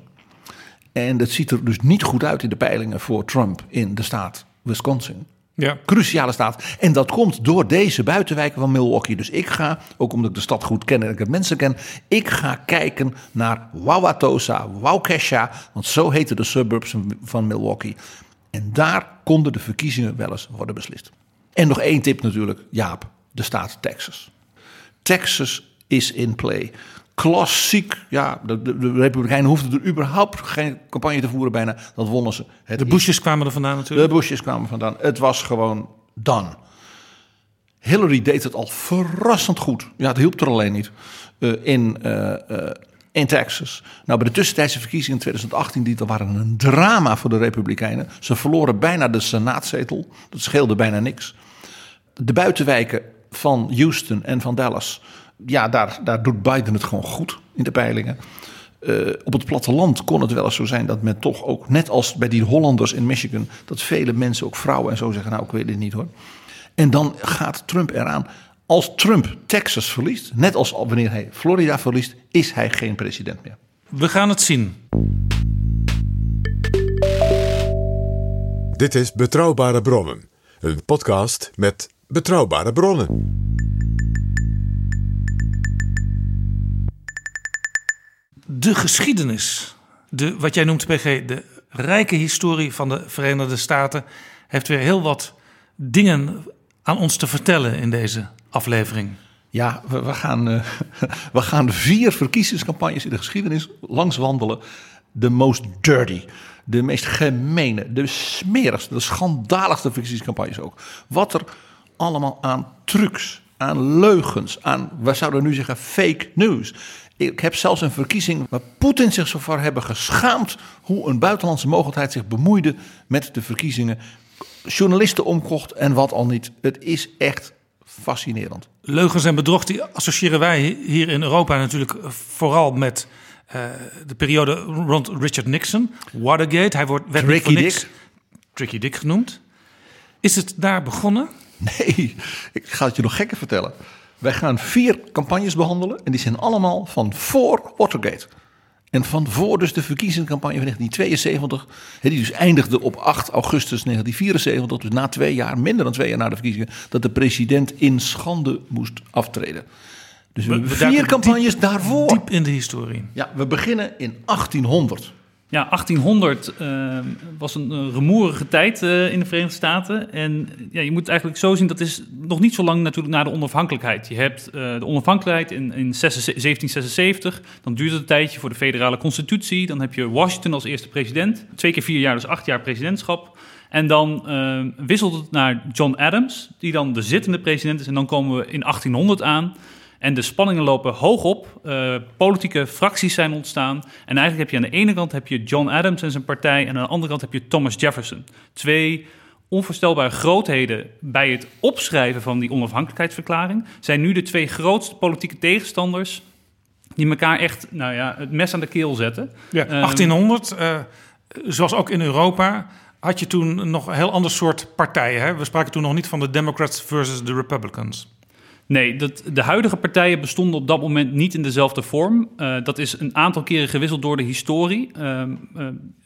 En dat ziet er dus niet goed uit in de peilingen voor Trump in de staat Wisconsin. Ja. Cruciale staat. En dat komt door deze buitenwijken van Milwaukee. Dus ik ga, ook omdat ik de stad goed ken en ik het mensen ken, ik ga kijken naar Wauwatosa, Waukesha, want zo heten de suburbs van Milwaukee. En daar konden de verkiezingen wel eens worden beslist. En nog één tip natuurlijk, Jaap, de staat Texas. Texas is in play. Klassiek, ja, de, de, de Republikeinen hoefden er überhaupt geen campagne te voeren bijna. Dat wonnen ze. Het de Bushes kwamen er vandaan natuurlijk. De Bushes kwamen vandaan. Het was gewoon done. Hillary deed het al verrassend goed. Ja, het hielp er alleen niet. Uh, in, uh, uh, in Texas. Nou, bij de tussentijdse verkiezingen in 2018, die waren een drama voor de Republikeinen. Ze verloren bijna de senaatzetel. Dat scheelde bijna niks. De buitenwijken van Houston en van Dallas ja, daar, daar doet Biden het gewoon goed in de peilingen. Uh, op het platteland kon het wel eens zo zijn dat men toch ook, net als bij die Hollanders in Michigan, dat vele mensen, ook vrouwen en zo zeggen: Nou, ik weet het niet hoor. En dan gaat Trump eraan. Als Trump Texas verliest, net als wanneer hij Florida verliest, is hij geen president meer. We gaan het zien. Dit is Betrouwbare Bronnen, een podcast met betrouwbare bronnen. de geschiedenis, de, wat jij noemt, PG, de rijke historie van de Verenigde Staten, heeft weer heel wat dingen aan ons te vertellen in deze aflevering. Ja, we, gaan, uh, we gaan vier verkiezingscampagnes in de geschiedenis langs wandelen. De most dirty, de meest gemene, de smerigste, de schandaligste verkiezingscampagnes ook. Wat er allemaal aan trucs, aan leugens, aan, we zouden nu zeggen, fake news ik heb zelfs een verkiezing waar Poetin zich zo voor hebben geschaamd hoe een buitenlandse mogelijkheid zich bemoeide met de verkiezingen. Journalisten omkocht en wat al niet. Het is echt fascinerend. Leugens en bedrog die associëren wij hier in Europa natuurlijk vooral met uh, de periode rond Richard Nixon. Watergate, hij wordt, werd Tricky niks, Dick. Tricky Dick genoemd. Is het daar begonnen? Nee, ik ga het je nog gekker vertellen. Wij gaan vier campagnes behandelen en die zijn allemaal van voor Watergate. En van voor dus de verkiezingscampagne van 1972, die dus eindigde op 8 augustus 1974, dus na twee jaar, minder dan twee jaar na de verkiezingen, dat de president in schande moest aftreden. Dus we, we vier campagnes diep, daarvoor. Diep in de historie. Ja, we beginnen in 1800. Ja, 1800 uh, was een uh, rumoerige tijd uh, in de Verenigde Staten. En ja, je moet eigenlijk zo zien, dat is nog niet zo lang natuurlijk na de onafhankelijkheid. Je hebt de onafhankelijkheid in, in 1776. Dan duurt het een tijdje voor de federale constitutie. Dan heb je Washington als eerste president. Twee keer vier jaar, dus acht jaar presidentschap. En dan wisselt het naar John Adams, die dan de zittende president is. En dan komen we in 1800 aan. En de spanningen lopen hoog op. Uh, politieke fracties zijn ontstaan. En eigenlijk heb je aan de ene kant heb je John Adams en zijn partij. En aan de andere kant heb je Thomas Jefferson. Twee onvoorstelbare grootheden bij het opschrijven van die onafhankelijkheidsverklaring. Zijn nu de twee grootste politieke tegenstanders. Die elkaar echt nou ja, het mes aan de keel zetten. Ja, 1800, uh, zoals ook in Europa, had je toen nog een heel ander soort partijen. Hè? We spraken toen nog niet van de Democrats versus de Republicans. Nee, dat, de huidige partijen bestonden op dat moment niet in dezelfde vorm. Uh, dat is een aantal keren gewisseld door de historie. Uh,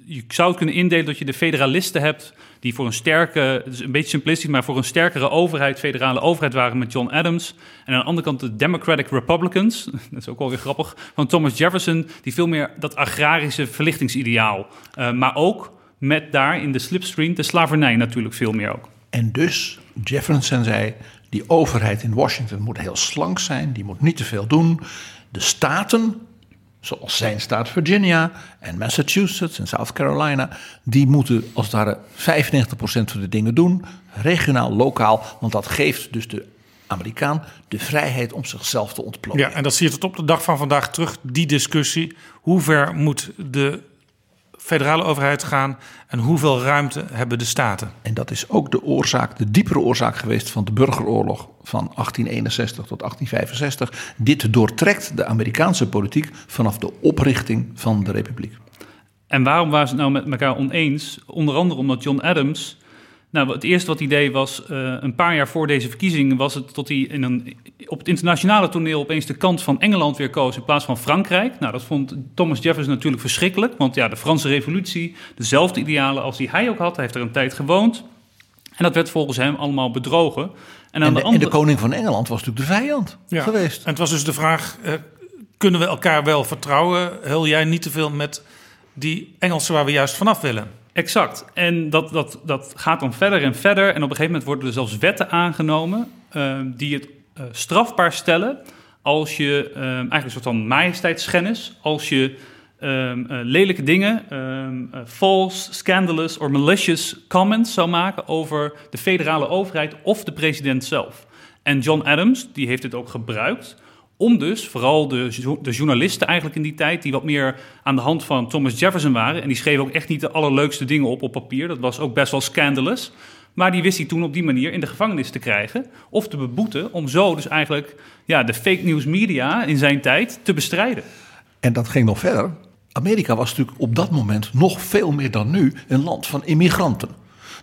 je zou het kunnen indelen dat je de federalisten hebt... die voor een sterke, een beetje simplistisch... maar voor een sterkere overheid, federale overheid waren met John Adams. En aan de andere kant de Democratic Republicans, dat is ook wel weer grappig... van Thomas Jefferson, die veel meer dat agrarische verlichtingsideaal... maar ook met daar in de slipstream de slavernij natuurlijk veel meer ook. En dus, Jefferson zei, die overheid in Washington moet heel slank zijn, die moet niet te veel doen. De staten zoals zijn staat Virginia en Massachusetts en South Carolina, die moeten als het ware 95% van de dingen doen, regionaal, lokaal, want dat geeft dus de Amerikaan de vrijheid om zichzelf te ontplooien. Ja, en dat zie je tot op de dag van vandaag terug, die discussie. Hoe ver moet de federale overheid gaan en hoeveel ruimte hebben de staten? En dat is ook de oorzaak, de diepere oorzaak geweest van de burgeroorlog van 1861 tot 1865. Dit doortrekt de Amerikaanse politiek vanaf de oprichting van de republiek. En waarom waren ze het nou met elkaar oneens? Onder andere omdat John Adams. Nou, het eerste wat hij deed was, eh, een paar jaar voor deze verkiezingen, was het tot hij in een, op het internationale toneel opeens de kant van Engeland weer koos in plaats van Frankrijk. Nou, dat vond Thomas Jefferson natuurlijk verschrikkelijk, want ja, de Franse revolutie, dezelfde idealen als die hij ook had, hij heeft er een tijd gewoond. En dat werd volgens hem allemaal bedrogen. En, aan En de de, andere... en de koning van Engeland was natuurlijk de vijand Ja. geweest. En het was dus de vraag, eh, kunnen we elkaar wel vertrouwen? Hul jij niet te veel met die Engelsen waar we juist vanaf willen? Exact. En dat, dat, dat gaat dan verder en verder. En op een gegeven moment worden er zelfs wetten aangenomen eh, die het eh, strafbaar stellen als je eh, eigenlijk een soort van majesteitsschennis, als je ehm, eh, lelijke dingen, ehm, eh, false, scandalous or malicious comments zou maken over de federale overheid of de president zelf. En John Adams, die heeft dit ook gebruikt om dus vooral de, de journalisten eigenlijk in die tijd... die wat meer aan de hand van Thomas Jefferson waren... en die schreven ook echt niet de allerleukste dingen op op papier. Dat was ook best wel scandalous. Maar die wist hij toen op die manier in de gevangenis te krijgen... of te beboeten om zo dus eigenlijk ja, de fake news media in zijn tijd te bestrijden. En dat ging nog verder. Amerika was natuurlijk op dat moment nog veel meer dan nu een land van immigranten.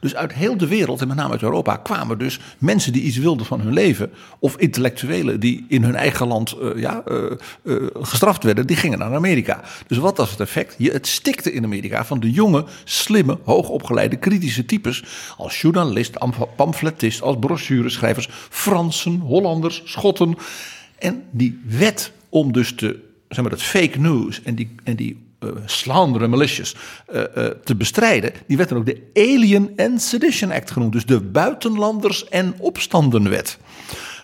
Dus uit heel de wereld, en met name uit Europa, kwamen dus mensen die iets wilden van hun leven. Of intellectuelen die in hun eigen land eh, ja, eh, eh, gestraft werden, die gingen naar Amerika. Dus wat was het effect? Je, het stikte in Amerika van de jonge, slimme, hoogopgeleide, kritische types. Als journalist, am- pamfletist, als brochureschrijvers, Fransen, Hollanders, Schotten. En die wet om dus te, zeg maar, dat fake news en die, en die eh slander en malicious eh, eh, te bestrijden, die werd dan ook de Alien and Sedition Act genoemd. Dus de buitenlanders- en opstandenwet.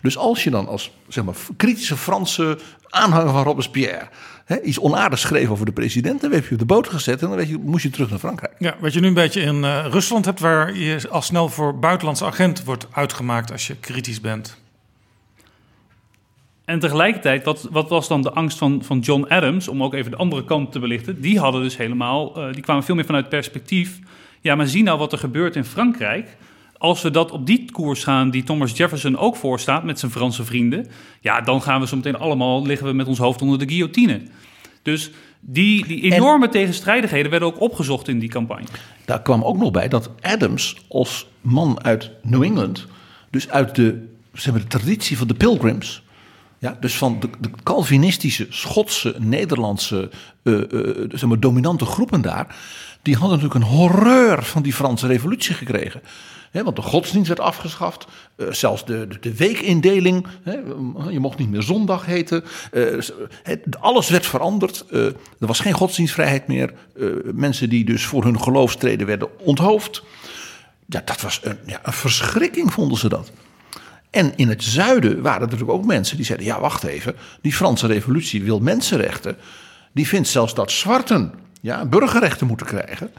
Dus als je dan als zeg maar, kritische Franse aanhanger van Robespierre iets onaardigs schreef over de president, dan werd je op de boot gezet en dan je, moest je terug naar Frankrijk. Ja, wat je nu een beetje in Rusland hebt, waar je al snel voor buitenlandse agent wordt uitgemaakt als je kritisch bent. En tegelijkertijd, wat, wat was dan de angst van, van John Adams, om ook even de andere kant te belichten? Die hadden dus helemaal, eh, die kwamen veel meer vanuit perspectief. Ja, maar zie nou wat er gebeurt in Frankrijk. Als we dat op die koers gaan die Thomas Jefferson ook voorstaat met zijn Franse vrienden, ja, dan gaan we zo meteen allemaal liggen we met ons hoofd onder de guillotine. Dus die, die enorme tegenstrijdigheden werden ook opgezocht in die campagne. Daar kwam ook nog bij dat Adams als man uit New England, dus uit de, zeg maar, de traditie van de Pilgrims, ja, dus van de, de Calvinistische, Schotse, Nederlandse eh, eh, zeg maar, dominante groepen daar, die hadden natuurlijk een horreur van die Franse revolutie gekregen. Want de godsdienst werd afgeschaft, eh, zelfs de, de, de weekindeling, je mocht niet meer zondag heten, het- alles werd veranderd. er was geen godsdienstvrijheid meer. mensen die dus voor hun geloof streden werden onthoofd. Ja, dat was een, ja, een verschrikking, vonden ze dat. En in het zuiden waren er natuurlijk ook mensen die zeiden: ja, wacht even, die Franse revolutie wil mensenrechten. Die vindt zelfs dat zwarten ja, burgerrechten moeten krijgen.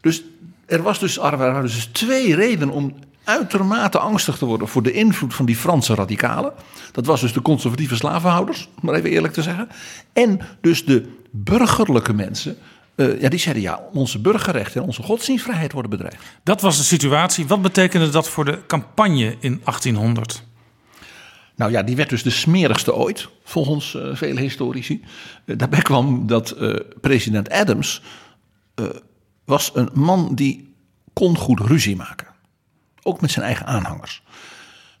Dus er, was dus, er waren dus twee redenen om uitermate angstig te worden voor de invloed van die Franse radicalen. Dat was dus de conservatieve slavenhouders, om maar even eerlijk te zeggen. En dus de burgerlijke mensen. Eh, ja, die zeiden ja, onze burgerrechten en onze godsdienstvrijheid worden bedreigd. Dat was de situatie. Wat betekende dat voor de campagne in 1800? Nou ja, die werd dus de smerigste ooit, volgens eh, vele historici. Eh, daarbij kwam dat president Adams was een man die kon goed ruzie maken. Ook met zijn eigen aanhangers.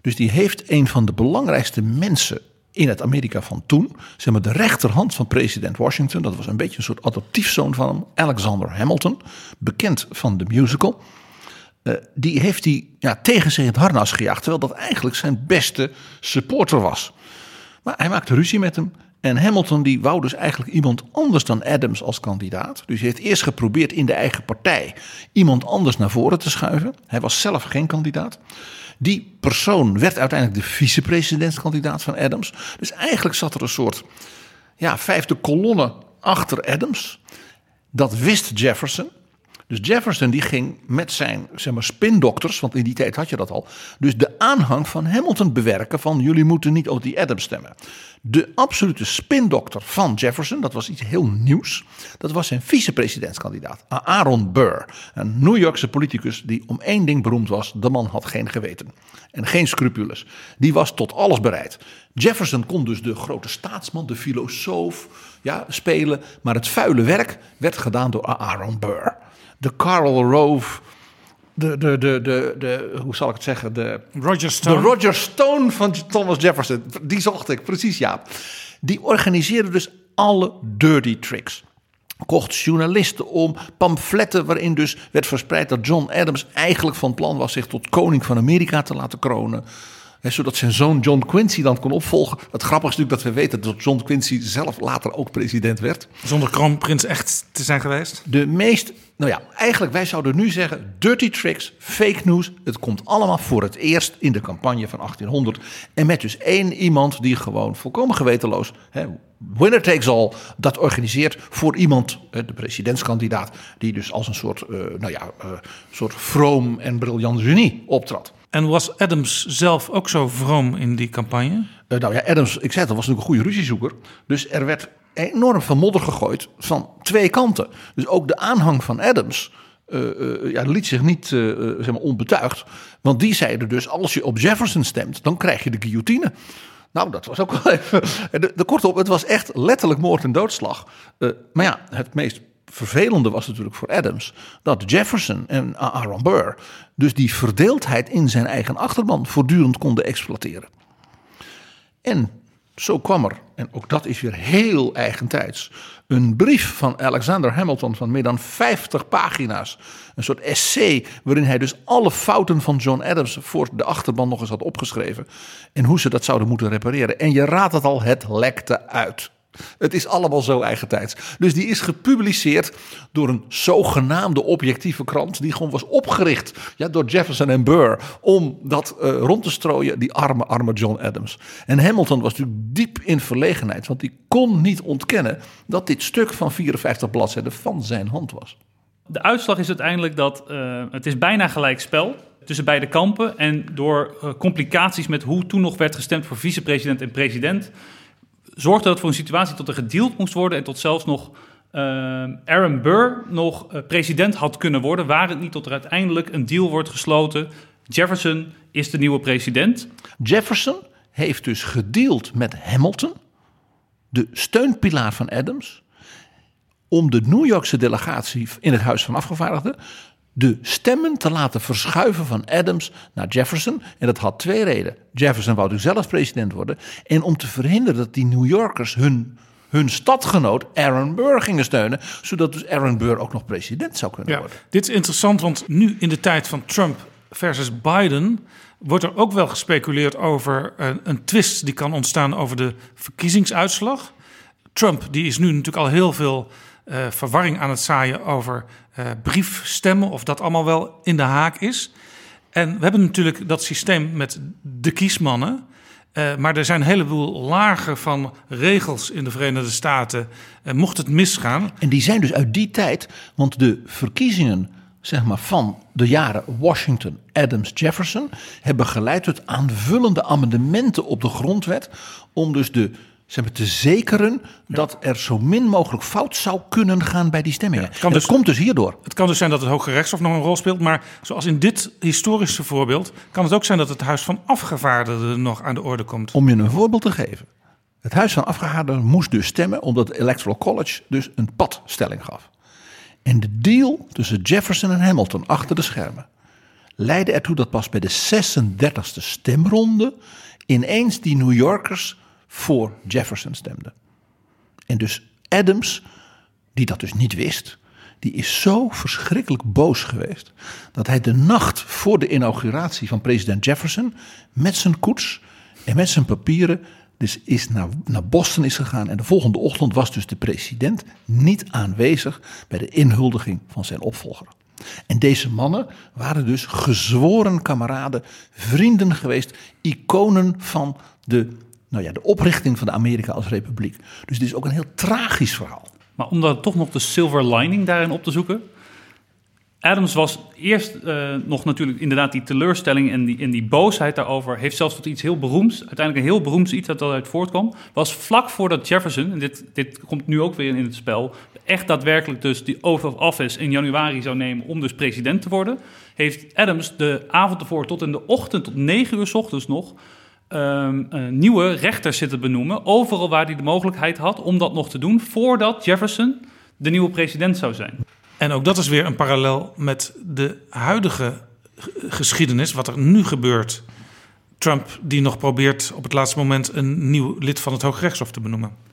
Dus die heeft een van de belangrijkste mensen in het Amerika van toen, zeg maar de rechterhand van president Washington, dat was een beetje een soort adoptiefzoon van hem, Alexander Hamilton, bekend van de musical. Eh, die heeft hij ja, tegen zich het harnas gejaagd, terwijl dat eigenlijk zijn beste supporter was. Maar hij maakte ruzie met hem. En Hamilton die wou dus eigenlijk iemand anders dan Adams als kandidaat. Dus hij heeft eerst geprobeerd in de eigen partij iemand anders naar voren te schuiven. Hij was zelf geen kandidaat. Die persoon werd uiteindelijk de vicepresidentskandidaat van Adams. Dus eigenlijk zat er een soort ja, vijfde kolonne achter Adams. Dat wist Jefferson. Dus Jefferson die ging met zijn zeg maar, spindokters, want in die tijd had je dat al, dus de aanhang van Hamilton bewerken van jullie moeten niet op die Adams stemmen. De absolute spindokter van Jefferson, dat was iets heel nieuws, dat was zijn vicepresidentskandidaat, Aaron Burr. Een New Yorkse politicus die om één ding beroemd was, de man had geen geweten en geen scrupules. Die was tot alles bereid. Jefferson kon dus de grote staatsman, de filosoof ja, spelen, maar het vuile werk werd gedaan door Aaron Burr de Carl Rove. De, de, de, de, de, hoe zal ik het zeggen? De Roger Stone. De Roger Stone van Thomas Jefferson. Die zocht ik, precies ja. Die organiseerde dus alle dirty tricks. Kocht journalisten om, pamfletten waarin dus werd verspreid dat John Adams eigenlijk van plan was zich tot koning van Amerika te laten kronen zodat zijn zoon John Quincy dan kon opvolgen. Het grappige is natuurlijk dat we weten dat John Quincy zelf later ook president werd. Zonder kroonprins echt te zijn geweest? De meest, nou ja, eigenlijk wij zouden nu zeggen: dirty tricks, fake news. Het komt allemaal voor het eerst in de campagne van 1800. En met dus één iemand die gewoon volkomen gewetenloos, winner takes all, dat organiseert voor iemand, de presidentskandidaat, die dus als een soort, uh, nou ja, uh, soort vroom en briljant genie optrad. En was Adams zelf ook zo vroom in die campagne? Uh, nou ja, Adams, ik zei het, was natuurlijk een goede ruziezoeker. Dus er werd enorm van modder gegooid van twee kanten. Dus ook de aanhang van Adams uh, uh, ja, liet zich niet zeg maar onbetuigd. Want die zeiden dus, als je op Jefferson stemt, dan krijg je de guillotine. Nou, dat was ook wel even... De, de kortom, het was echt letterlijk moord en doodslag. maar ja, het meest vervelende was natuurlijk voor Adams dat Jefferson en Aaron Burr dus die verdeeldheid in zijn eigen achterban voortdurend konden exploiteren. En zo kwam er, en ook dat is weer heel eigentijds, een brief van Alexander Hamilton van meer dan 50 pagina's. Een soort essay waarin hij dus alle fouten van John Adams voor de achterban nog eens had opgeschreven. En hoe ze dat zouden moeten repareren. En je raadt het al, het lekte uit. Het is allemaal zo eigentijds. Dus die is gepubliceerd door een zogenaamde objectieve krant. Die gewoon was opgericht ja, door Jefferson en Burr. Om dat uh, rond te strooien, die arme, arme John Adams. En Hamilton was natuurlijk diep in verlegenheid. Want die kon niet ontkennen dat dit stuk van 54 bladzijden van zijn hand was. De uitslag is uiteindelijk dat uh, het is bijna gelijk spel tussen beide kampen. En door uh, complicaties met hoe toen nog werd gestemd voor vicepresident en president zorgde dat voor een situatie tot er gedeeld moest worden en tot zelfs nog uh, Aaron Burr nog uh, president had kunnen worden, waar het niet tot er uiteindelijk een deal wordt gesloten. Jefferson is de nieuwe president. Jefferson heeft dus gedeeld met Hamilton, de steunpilaar van Adams, om de New Yorkse delegatie in het Huis van Afgevaardigden de stemmen te laten verschuiven van Adams naar Jefferson. En dat had twee redenen. Jefferson wou dus zelf president worden. En om te verhinderen dat die New Yorkers hun, hun stadgenoot Aaron Burr gingen steunen. Zodat dus Aaron Burr ook nog president zou kunnen ja, worden. Dit is interessant, want nu in de tijd van Trump versus Biden wordt er ook wel gespeculeerd over een, een twist die kan ontstaan over de verkiezingsuitslag. Trump die is nu natuurlijk al heel veel uh, verwarring aan het zaaien over uh, briefstemmen, of dat allemaal wel in de haak is. En we hebben natuurlijk dat systeem met de kiesmannen. Uh, maar er zijn een heleboel lagen van regels in de Verenigde Staten. Mocht het misgaan. En die zijn dus uit die tijd, want de verkiezingen zeg maar, van de jaren Washington, Adams, Jefferson hebben geleid tot aanvullende amendementen op de grondwet. Om dus de ze hebben te zekeren dat er zo min mogelijk fout zou kunnen gaan bij die stemmingen. Ja, dus, dat komt dus hierdoor. Het kan dus zijn dat het Hoge Rechtshof nog een rol speelt. Maar zoals in dit historische voorbeeld... kan het ook zijn dat het Huis van Afgevaardigden nog aan de orde komt. Om je een voorbeeld te geven. Het Huis van Afgevaardigden moest dus stemmen... omdat het Electoral College dus een padstelling gaf. En de deal tussen Jefferson en Hamilton achter de schermen... leidde ertoe dat pas bij de 36e stemronde... ineens die New Yorkers voor Jefferson stemde. En dus Adams, die dat dus niet wist, die is zo verschrikkelijk boos geweest dat hij de nacht voor de inauguratie van president Jefferson met zijn koets en met zijn papieren dus is naar, naar Boston is gegaan. En de volgende ochtend was dus de president niet aanwezig bij de inhuldiging van zijn opvolger. En deze mannen waren dus gezworen kameraden, vrienden geweest, iconen van de nou ja, de oprichting van de Amerika als republiek. Dus het is ook een heel tragisch verhaal. Maar om dan toch nog de silver lining daarin op te zoeken. Adams was eerst eh, nog natuurlijk inderdaad die teleurstelling en die, en die boosheid daarover. Heeft zelfs tot iets heel beroemds, uiteindelijk een heel beroemds iets dat eruit voortkwam. Was vlak voordat Jefferson, en dit, dit komt nu ook weer in het spel, echt daadwerkelijk dus die oath of office in januari zou nemen om dus president te worden. Heeft Adams de avond ervoor tot in de ochtend, tot negen uur s ochtends nog, eh, nieuwe rechters zitten benoemen. Overal waar hij de mogelijkheid had om dat nog te doen voordat Jefferson de nieuwe president zou zijn. En ook dat is weer een parallel met de huidige geschiedenis, wat er nu gebeurt. Trump die nog probeert op het laatste moment een nieuw lid van het Hooggerechtshof te benoemen.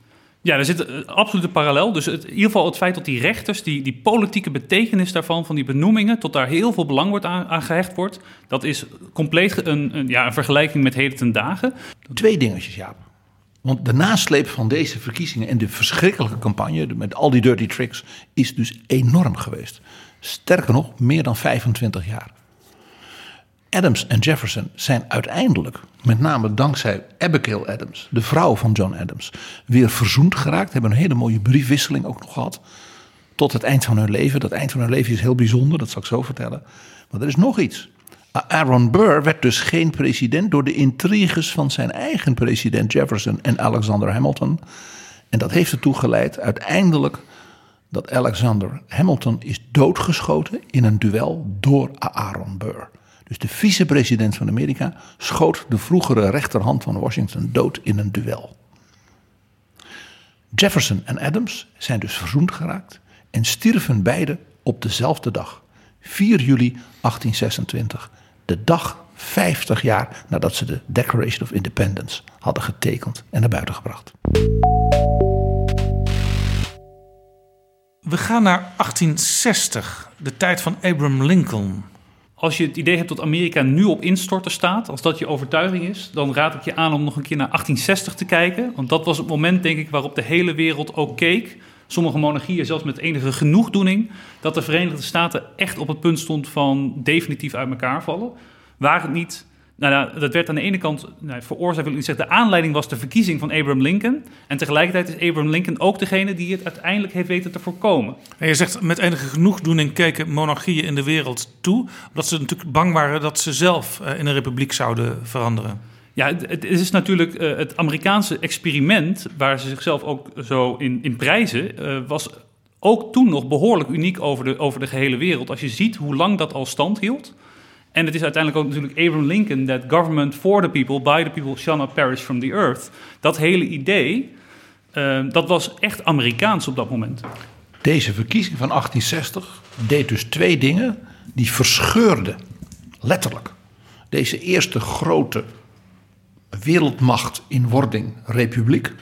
Ja, er zit een absolute parallel. Dus in ieder geval het feit dat die rechters, die, die politieke betekenis daarvan, van die benoemingen, tot daar heel veel belang wordt aan, gehecht wordt, dat is compleet een, een, ja, een vergelijking met heden ten dagen. Twee dingetjes, Jaap. Want de nasleep van deze verkiezingen en de verschrikkelijke campagne met al die dirty tricks is dus enorm geweest. Sterker nog, meer dan 25 jaar. Adams en Jefferson zijn uiteindelijk, met name dankzij Abigail Adams, de vrouw van John Adams, weer verzoend geraakt. Hebben een hele mooie briefwisseling ook nog gehad. Tot het eind van hun leven. Dat eind van hun leven is heel bijzonder, dat zal ik zo vertellen. Maar er is nog iets. Aaron Burr werd dus geen president door de intriges van zijn eigen president Jefferson en Alexander Hamilton. En dat heeft ertoe geleid uiteindelijk dat Alexander Hamilton is doodgeschoten in een duel door Aaron Burr. Dus de vicepresident van Amerika schoot de vroegere rechterhand van Washington dood in een duel. Jefferson en Adams zijn dus verzoend geraakt en stierven beide op dezelfde dag, 4 juli 1826, de dag 50 jaar nadat ze de Declaration of Independence hadden getekend en naar buiten gebracht. We gaan naar 1860, de tijd van Abraham Lincoln. Als je het idee hebt dat Amerika nu op instorten staat, als dat je overtuiging is, dan raad ik je aan om nog een keer naar 1860 te kijken. Want dat was het moment, denk ik, waarop de hele wereld ook keek. Sommige monarchieën zelfs met enige genoegdoening. Dat de Verenigde Staten echt op het punt stond van definitief uit elkaar vallen. Waar het niet. Nou ja, dat werd aan de ene kant nou, veroorzaakt, wil ik niet zeggen. De aanleiding was de verkiezing van Abraham Lincoln. En tegelijkertijd is Abraham Lincoln ook degene die het uiteindelijk heeft weten te voorkomen. En je zegt met enige genoegdoening keken monarchieën in de wereld toe. Omdat ze natuurlijk bang waren dat ze zelf eh, in een republiek zouden veranderen. Ja, het, het is natuurlijk eh, het Amerikaanse experiment, waar ze zichzelf ook zo in, in prijzen, eh, was ook toen nog behoorlijk uniek over de, over de gehele wereld. Als je ziet hoe lang dat al stand hield. En het is uiteindelijk ook natuurlijk Abraham Lincoln, that government for the people, by the people shall not perish from the earth. Dat hele idee, eh, dat was echt Amerikaans op dat moment. Deze verkiezing van 1860 deed dus twee dingen die verscheurden, letterlijk, deze eerste grote wereldmacht in wording, republiek,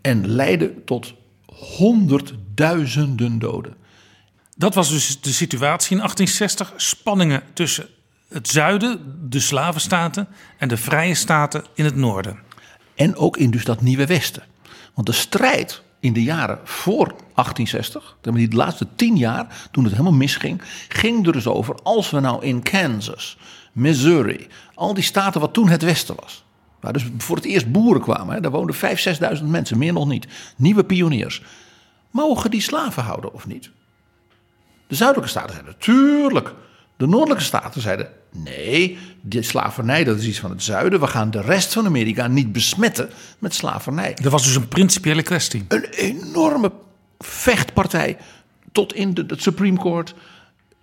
en leidde tot honderdduizenden doden. Dat was dus de situatie in 1860. Spanningen tussen het zuiden, de slavenstaten, en de vrije staten in het noorden. En ook in dus dat nieuwe Westen. Want de strijd in de jaren voor 1860, die laatste tien jaar, toen het helemaal misging, ging er dus over als we nou in Kansas, Missouri, al die staten wat toen het Westen was. Waar dus voor het eerst boeren kwamen, hè, daar woonden 5.000, 6.000 mensen, meer nog niet. Nieuwe pioniers. Mogen die slaven houden of niet? De zuidelijke staten zeiden tuurlijk. De noordelijke staten zeiden nee, die slavernij dat is iets van het zuiden. We gaan de rest van Amerika niet besmetten met slavernij. Dat was dus een principiële kwestie. Een enorme vechtpartij tot in de, het Supreme Court,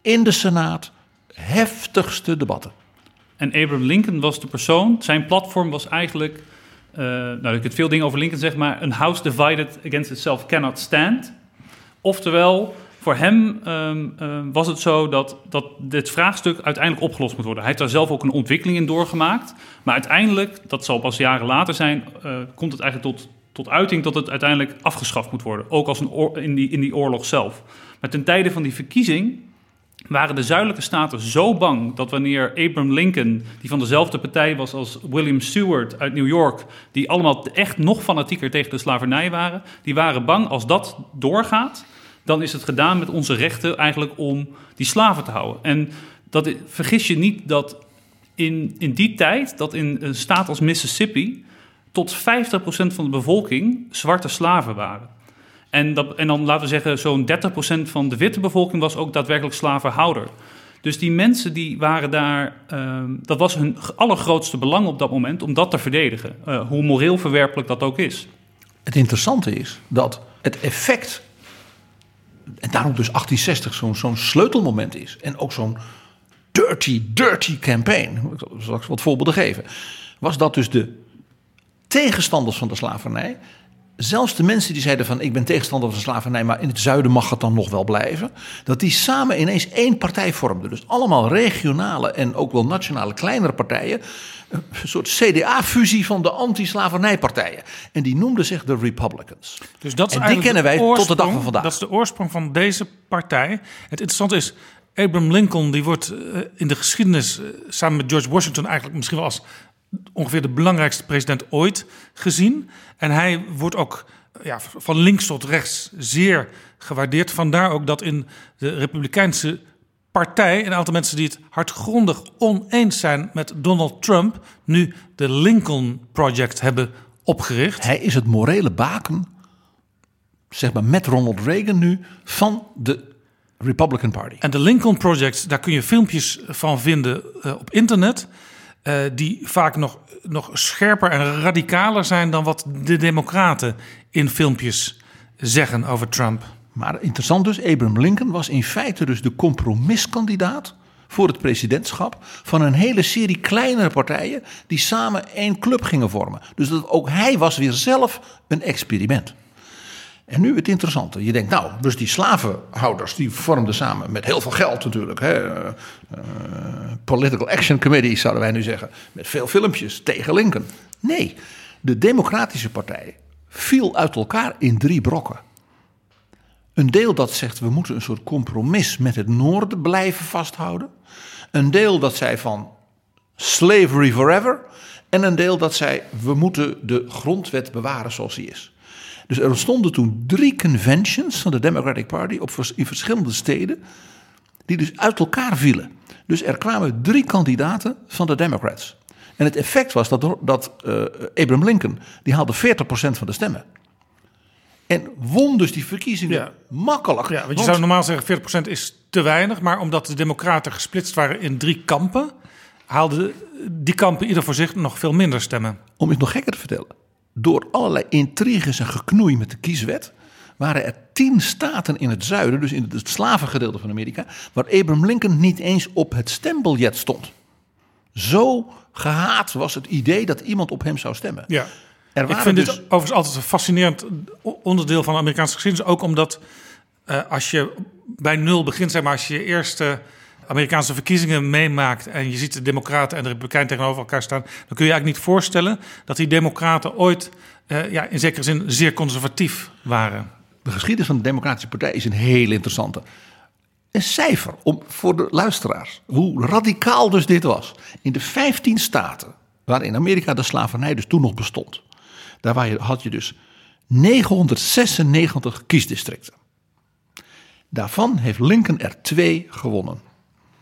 in de Senaat. Heftigste debatten. En Abraham Lincoln was de persoon. Zijn platform was eigenlijk. Uh, nou, ik heb veel dingen over Lincoln zeg, maar een house divided against itself cannot stand. Oftewel, voor hem um, um, was het zo dat, dat dit vraagstuk uiteindelijk opgelost moet worden. Hij heeft daar zelf ook een ontwikkeling in doorgemaakt. Maar uiteindelijk, dat zal pas jaren later zijn, uh, komt het eigenlijk tot, tot uiting dat het uiteindelijk afgeschaft moet worden. Ook als een in, die, in die oorlog zelf. Maar ten tijde van die verkiezing waren de zuidelijke staten zo bang dat wanneer Abraham Lincoln, die van dezelfde partij was als William Seward uit New York, die allemaal echt nog fanatieker tegen de slavernij waren, die waren bang als dat doorgaat, dan is het gedaan met onze rechten eigenlijk om die slaven te houden. En dat, vergis je niet dat in, in die tijd, dat in een staat als Mississippi, tot 50% van de bevolking zwarte slaven waren. En, dat, en dan laten we zeggen, zo'n 30% van de witte bevolking was ook daadwerkelijk slavenhouder. Dus die mensen die waren daar, ehm, dat was hun allergrootste belang op dat moment om dat te verdedigen. Eh, hoe moreel verwerpelijk dat ook is. Het interessante is dat het effect, en daarom dus 1860 zo'n zo'n sleutelmoment is, en ook zo'n dirty, dirty campaign, ik zal straks wat voorbeelden geven, was dat dus de tegenstanders van de slavernij, zelfs de mensen die zeiden van ik ben tegenstander van slavernij, maar in het zuiden mag het dan nog wel blijven, dat die samen ineens één partij vormden. Dus allemaal regionale en ook wel nationale kleinere partijen, een soort CDA-fusie van de anti-slavernijpartijen. En die noemden zich de Republicans. Dus dat is en die kennen wij tot de dag van vandaag. Dat is de oorsprong van deze partij. Het interessante is, Abraham Lincoln die wordt eh, in de geschiedenis eh, samen met George Washington eigenlijk misschien wel als ongeveer de belangrijkste president ooit gezien. En hij wordt ook ja, van links tot rechts zeer gewaardeerd. Vandaar ook dat in de Republikeinse partij een aantal mensen die het hardgrondig oneens zijn met Donald Trump nu de Lincoln Project hebben opgericht. Hij is het morele baken, zeg maar met Ronald Reagan nu, van de Republican Party. En de Lincoln Project, daar kun je filmpjes van vinden eh, op internet. Eh, die vaak nog, nog scherper en radicaler zijn dan wat de Democraten in filmpjes zeggen over Trump. Maar interessant dus, Abraham Lincoln was in feite dus de compromiskandidaat voor het presidentschap van een hele serie kleinere partijen die samen één club gingen vormen. Dus dat ook hij was weer zelf een experiment. En nu het interessante. Je denkt, nou, dus die slavenhouders die vormden samen met heel veel geld natuurlijk. Hè, eh, eh, political Action Committee zouden wij nu zeggen. Met veel filmpjes tegen Lincoln. Nee, de Democratische Partij viel uit elkaar in drie brokken. Een deel dat zegt we moeten een soort compromis met het noorden blijven vasthouden. Een deel dat zei van slavery forever. En een deel dat zei we moeten de grondwet bewaren zoals die is. Dus er ontstonden toen drie conventions van de Democratic Party op, in verschillende steden. Die dus uit elkaar vielen. Dus er kwamen drie kandidaten van de Democrats. En het effect was dat, dat eh, Abraham Lincoln, die haalde 40% van de stemmen. En won dus die verkiezingen Ja. makkelijk. Ja, want je zou normaal zeggen 40% is te weinig. Maar omdat de Democraten gesplitst waren in drie kampen, haalden die kampen ieder voor zich nog veel minder stemmen. Om het nog gekker te vertellen. Door allerlei intriges en geknoei met de kieswet. waren er tien staten in het zuiden, dus in het slavengedeelte van Amerika. waar Abraham Lincoln niet eens op het stembiljet stond. Zo gehaat was het idee dat iemand op hem zou stemmen. Ja. Er Ik waren vind dus- dit overigens altijd een fascinerend onderdeel van de Amerikaanse geschiedenis. Ook omdat eh, als je bij nul begint, zeg maar, als je je eerste Amerikaanse verkiezingen meemaakt en je ziet de Democraten en de Republikeinen tegenover elkaar staan, dan kun je eigenlijk niet voorstellen dat die Democraten ooit eh, ja, in zekere zin zeer conservatief waren. De geschiedenis van de Democratische Partij is een heel interessante. Een cijfer om, voor de luisteraars. Hoe radicaal dus dit was. In de 15 staten waar in Amerika de slavernij dus toen nog bestond. Daar had je dus 996 kiesdistricten. Daarvan heeft Lincoln er twee gewonnen.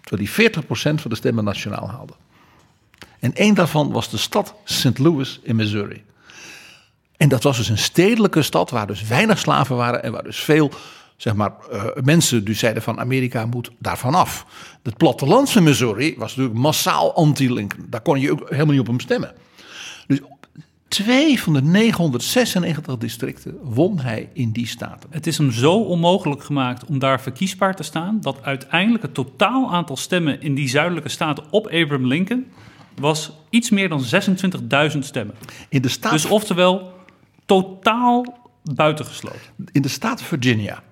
Terwijl hij 40% van de stemmen nationaal haalde. En één daarvan was de stad St. Louis in Missouri. En dat was dus een stedelijke stad waar dus weinig slaven waren en waar dus veel zeg maar, eh, mensen die zeiden van Amerika moet daarvan af. Het platteland van Missouri was natuurlijk massaal anti-Lincoln. Daar kon je ook helemaal niet op hem stemmen. Twee van de 996 districten won hij in die staten. Het is hem zo onmogelijk gemaakt om daar verkiesbaar te staan, dat uiteindelijk het totaal aantal stemmen in die zuidelijke staten op Abraham Lincoln was iets meer dan 26.000 stemmen. In de staat, Dus oftewel totaal buitengesloten. in de staat Virginia,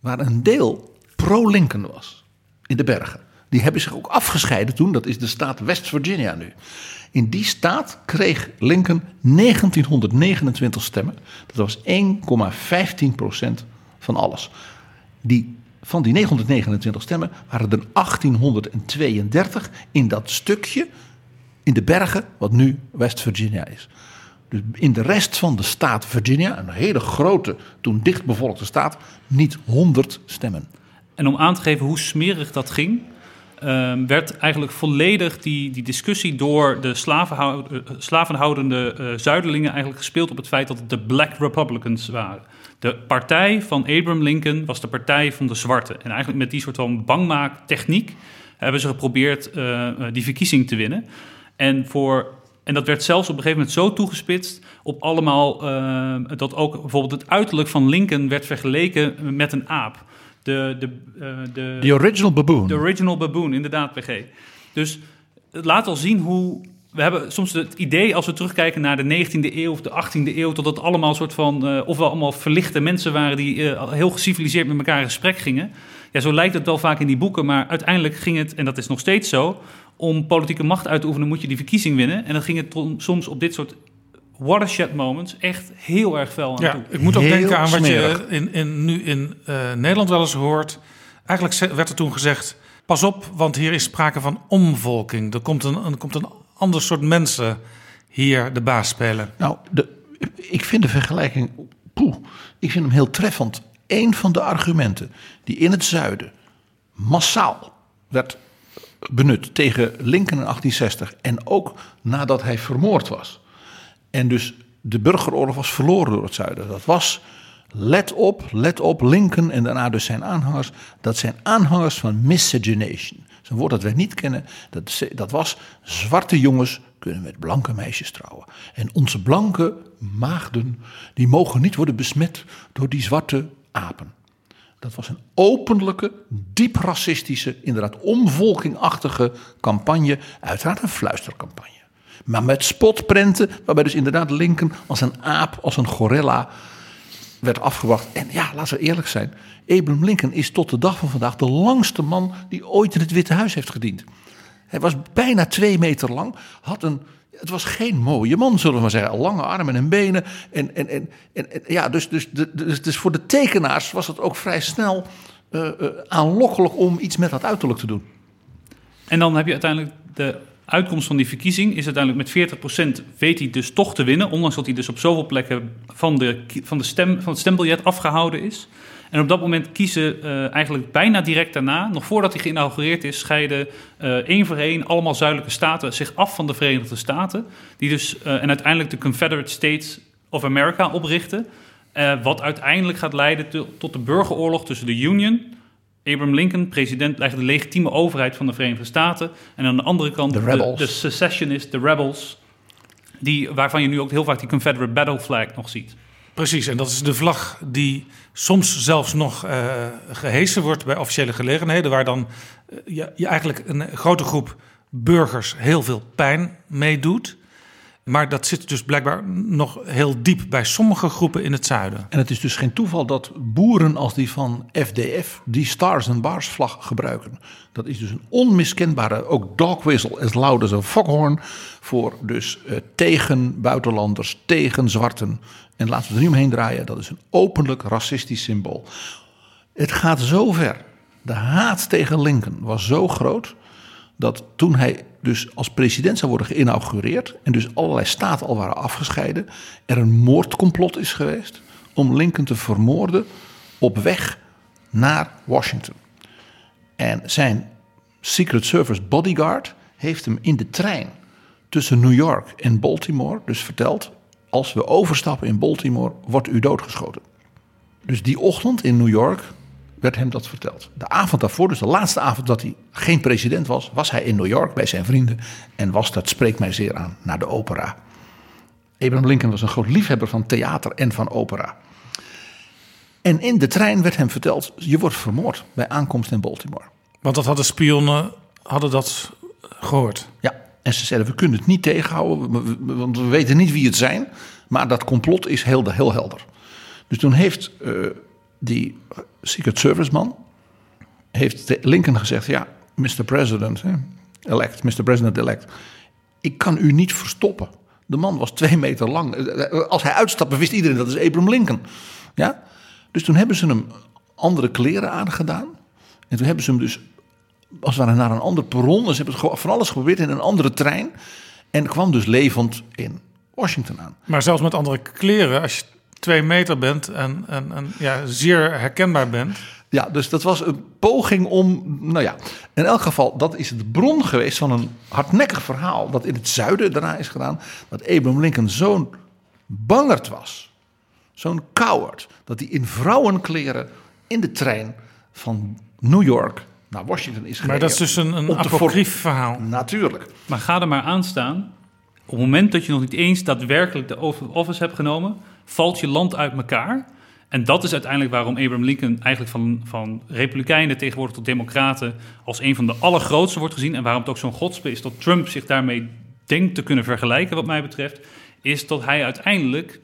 waar een deel pro-Lincoln was, in de bergen. Die hebben zich ook afgescheiden toen, dat is de staat West Virginia nu. In die staat kreeg Lincoln 1929 stemmen. Dat was 1,15% van alles. Die, van die 929 stemmen waren er 1832 in dat stukje in de bergen, wat nu West Virginia is. Dus in de rest van de staat Virginia, een hele grote, toen dichtbevolkte staat, niet 100 stemmen. En om aan te geven hoe smerig dat ging, ehm, werd eigenlijk volledig die, die discussie door de eh, slavenhoudende eh, zuiderlingen eigenlijk gespeeld op het feit dat het de Black Republicans waren. De partij van Abraham Lincoln was de partij van de zwarte. En eigenlijk met die soort van bangmaaktechniek hebben ze geprobeerd eh, die verkiezing te winnen. En, voor, en dat werd zelfs op een gegeven moment zo toegespitst op allemaal eh, dat ook bijvoorbeeld het uiterlijk van Lincoln werd vergeleken met een aap. De, de, eh, de, The original baboon. de original baboon, inderdaad, PG. Dus het laat al zien hoe... We hebben soms het idee, als we terugkijken naar de 19e eeuw of de 18e eeuw... dat het allemaal een soort van... eh of wel allemaal verlichte mensen waren die eh, heel geciviliseerd met elkaar in gesprek gingen. Ja, zo lijkt het wel vaak in die boeken. Maar uiteindelijk ging het, en dat is nog steeds zo... om politieke macht uit te oefenen moet je die verkiezing winnen. En dan ging het soms op dit soort watershed moments echt heel erg fel aan Ja, toe. ik moet ook Heel denken aan wat smerig. je in, in, nu in eh, Nederland wel eens hoort. Eigenlijk werd er toen gezegd: pas op, want hier is sprake van omvolking. Er komt een, er komt een ander soort mensen hier de baas spelen. Nou, de, ik vind de vergelijking, poeh, ik vind hem heel treffend. Een van de argumenten die in het zuiden massaal werd benut tegen Lincoln in 1860 en ook nadat hij vermoord was. En dus de burgeroorlog was verloren door het zuiden. Dat was, let op, let op, Lincoln en daarna dus zijn aanhangers. Dat zijn aanhangers van miscegenation. Dat een woord dat wij niet kennen. Dat, dat was, zwarte jongens kunnen met blanke meisjes trouwen. En onze blanke maagden, die mogen niet worden besmet door die zwarte apen. Dat was een openlijke, diep racistische, inderdaad omvolkingachtige campagne. Uiteraard een fluistercampagne. Maar met spotprenten, waarbij dus inderdaad Lincoln als een aap, als een gorilla werd afgewacht. En ja, laten we eerlijk zijn. Abraham Lincoln is tot de dag van vandaag de langste man die ooit in het Witte Huis heeft gediend. Hij was bijna twee meter lang, had een... Het was geen mooie man, zullen we maar zeggen. Lange armen en benen. En, en, en, en, ja, dus, dus, dus, dus voor de tekenaars was het ook vrij snel eh, aanlokkelijk om iets met dat uiterlijk te doen. En dan heb je uiteindelijk de uitkomst van die verkiezing. Is uiteindelijk met 40% weet hij dus toch te winnen. Ondanks dat hij dus op zoveel plekken van, de, van, de stem, van het stembiljet afgehouden is. En op dat moment kiezen eh, eigenlijk bijna direct daarna, nog voordat hij geïnaugureerd is, scheiden eh één voor één allemaal zuidelijke staten zich af van de Verenigde Staten. Die dus, eh, en uiteindelijk de Confederate States of America oprichten. Wat uiteindelijk gaat leiden to- tot de burgeroorlog tussen de Union, Abraham Lincoln, president, eigenlijk de legitieme overheid van de Verenigde Staten. En aan de andere kant De de, rebels. de secessionists, de rebels. Die, waarvan je nu ook heel vaak die Confederate Battle Flag nog ziet. Precies, en dat is de vlag die soms zelfs nog eh gehesen wordt bij officiële gelegenheden, waar dan eh, je, je eigenlijk een grote groep burgers heel veel pijn mee doet. Maar dat zit dus blijkbaar nog heel diep bij sommige groepen in het zuiden. En het is dus geen toeval dat boeren als die van FDF die Stars and Bars vlag gebruiken. Dat is dus een onmiskenbare, ook dog whistle as loud as a foghorn. Voor dus eh, tegen buitenlanders, tegen zwarten. En laten we er niet omheen draaien, dat is een openlijk racistisch symbool. Het gaat zo ver. De haat tegen Lincoln was zo groot dat toen hij dus als president zou worden geïnaugureerd en dus allerlei staten al waren afgescheiden, er een moordcomplot is geweest om Lincoln te vermoorden op weg naar Washington. En zijn Secret Service bodyguard heeft hem in de trein tussen New York en Baltimore dus verteld: als we overstappen in Baltimore, wordt u doodgeschoten. Dus die ochtend in New York werd hem dat verteld. De avond daarvoor, dus de laatste avond dat hij geen president was, was hij in New York bij zijn vrienden en was, dat spreekt mij zeer aan, naar de opera. Abraham Lincoln was een groot liefhebber van theater en van opera. En in de trein werd hem verteld, je wordt vermoord bij aankomst in Baltimore. Want dat hadden spionnen hadden dat gehoord. Ja, en ze zeiden, we kunnen het niet tegenhouden, want we weten niet wie het zijn. Maar dat complot is heel, heel helder. Dus toen heeft eh, die Secret Service man, heeft Lincoln gezegd, ja, Mr. President, elect, Mr. President elect, ik kan u niet verstoppen. De man was twee meter lang. Als hij uitstapte, wist iedereen dat is Abraham Lincoln. Ja? Dus toen hebben ze hem andere kleren aangedaan. En toen hebben ze hem dus als het naar een ander perron. Dus ze hebben gewoon van alles geprobeerd in een andere trein. En kwam dus levend in Washington aan. Maar zelfs met andere kleren, als je twee meter bent en, en, en ja, zeer herkenbaar bent. Ja, dus dat was een poging om, nou ja, in elk geval, dat is de bron geweest van een hardnekkig verhaal dat in het zuiden daarna is gedaan, dat Abraham Lincoln zo'n bangerd was, zo'n coward, dat hij in vrouwenkleren in de trein van New York naar Washington is gereden. Maar dat is dus een, een apocrief verhaal. Natuurlijk. Maar ga er maar aan staan. Op het moment dat je nog niet eens daadwerkelijk de office hebt genomen, valt je land uit elkaar. En dat is uiteindelijk waarom Abraham Lincoln eigenlijk van, van republikeinen tegenwoordig tot democraten als een van de allergrootste wordt gezien. En waarom het ook zo'n godspe is dat Trump zich daarmee denkt te kunnen vergelijken, wat mij betreft, is dat hij uiteindelijk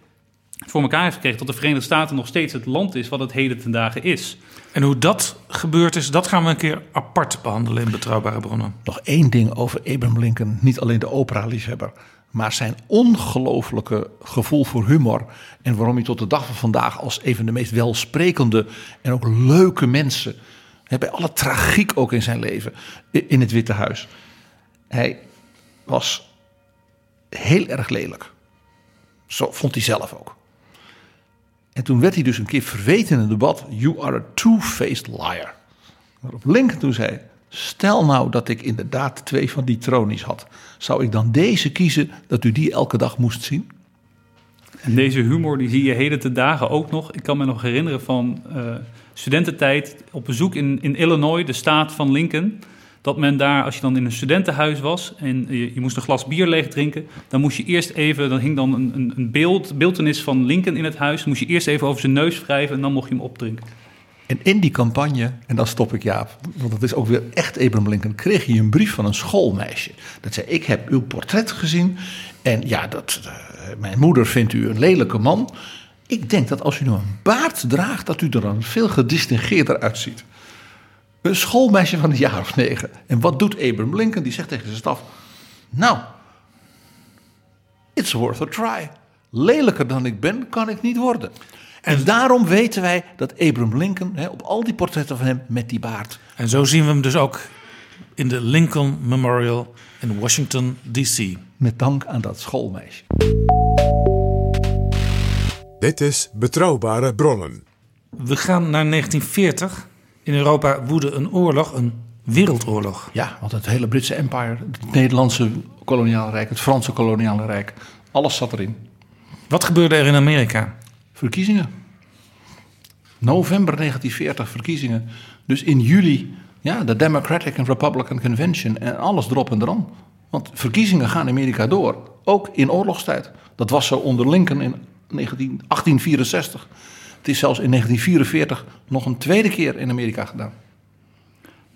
voor elkaar heeft gekregen dat de Verenigde Staten nog steeds het land is wat het heden ten dagen is. En hoe dat gebeurd is, dat gaan we een keer apart behandelen in Betrouwbare Bronnen. Nog één ding over Abraham Lincoln. Niet alleen de opera-liefhebber, maar zijn ongelooflijke gevoel voor humor. En waarom hij tot de dag van vandaag als een de meest welsprekende en ook leuke mensen. bij alle tragiek ook in zijn leven. in het Witte Huis. Hij was heel erg lelijk. Zo vond hij zelf ook. En toen werd hij dus een keer verweten in een debat: You are a two-faced liar. Waarop Lincoln toen zei: Stel nou dat ik inderdaad twee van die tronies had. Zou ik dan deze kiezen dat u die elke dag moest zien? En deze humor die zie je heden te dagen ook nog. Ik kan me nog herinneren van eh, studententijd op bezoek in, in Illinois, de staat van Lincoln. Dat men daar, als je dan in een studentenhuis was en je, je moest een glas bier leeg drinken, dan moest je eerst even, dan hing dan een, een, beeld, beeltenis van Lincoln in het huis. Moest je eerst even over zijn neus wrijven en dan mocht je hem opdrinken. En in die campagne, en dan stop ik Jaap, want dat is ook weer echt Abraham Lincoln, kreeg hij een brief van een schoolmeisje. Dat zei: Ik heb uw portret gezien en ja, dat, eh, mijn moeder vindt u een lelijke man. Ik denk dat als u nou een baard draagt, dat u er dan veel gedistingeerder uitziet. Een schoolmeisje van een jaar of negen. En wat doet Abraham Lincoln? Die zegt tegen zijn staf: Nou, it's worth a try. Lelijker dan ik ben, kan ik niet worden. En daarom weten wij dat Abraham Lincoln, hè, op al die portretten van hem, met die baard. En zo zien we hem dus ook in de Lincoln Memorial in Washington, D.C. Met dank aan dat schoolmeisje. Dit is Betrouwbare Bronnen. We gaan naar 1940. In Europa woedde een oorlog, een wereldoorlog. Ja, want het hele Britse empire, het Nederlandse koloniale rijk, het Franse koloniale rijk, alles zat erin. Wat gebeurde er in Amerika? Verkiezingen. November 1940 verkiezingen. Dus in juli, ja, de Democratic and Republican Convention en alles erop en eraan. Want verkiezingen gaan in Amerika door, ook in oorlogstijd. Dat was zo onder Lincoln in 19, 1864. Het is zelfs in 1944 nog een tweede keer in Amerika gedaan.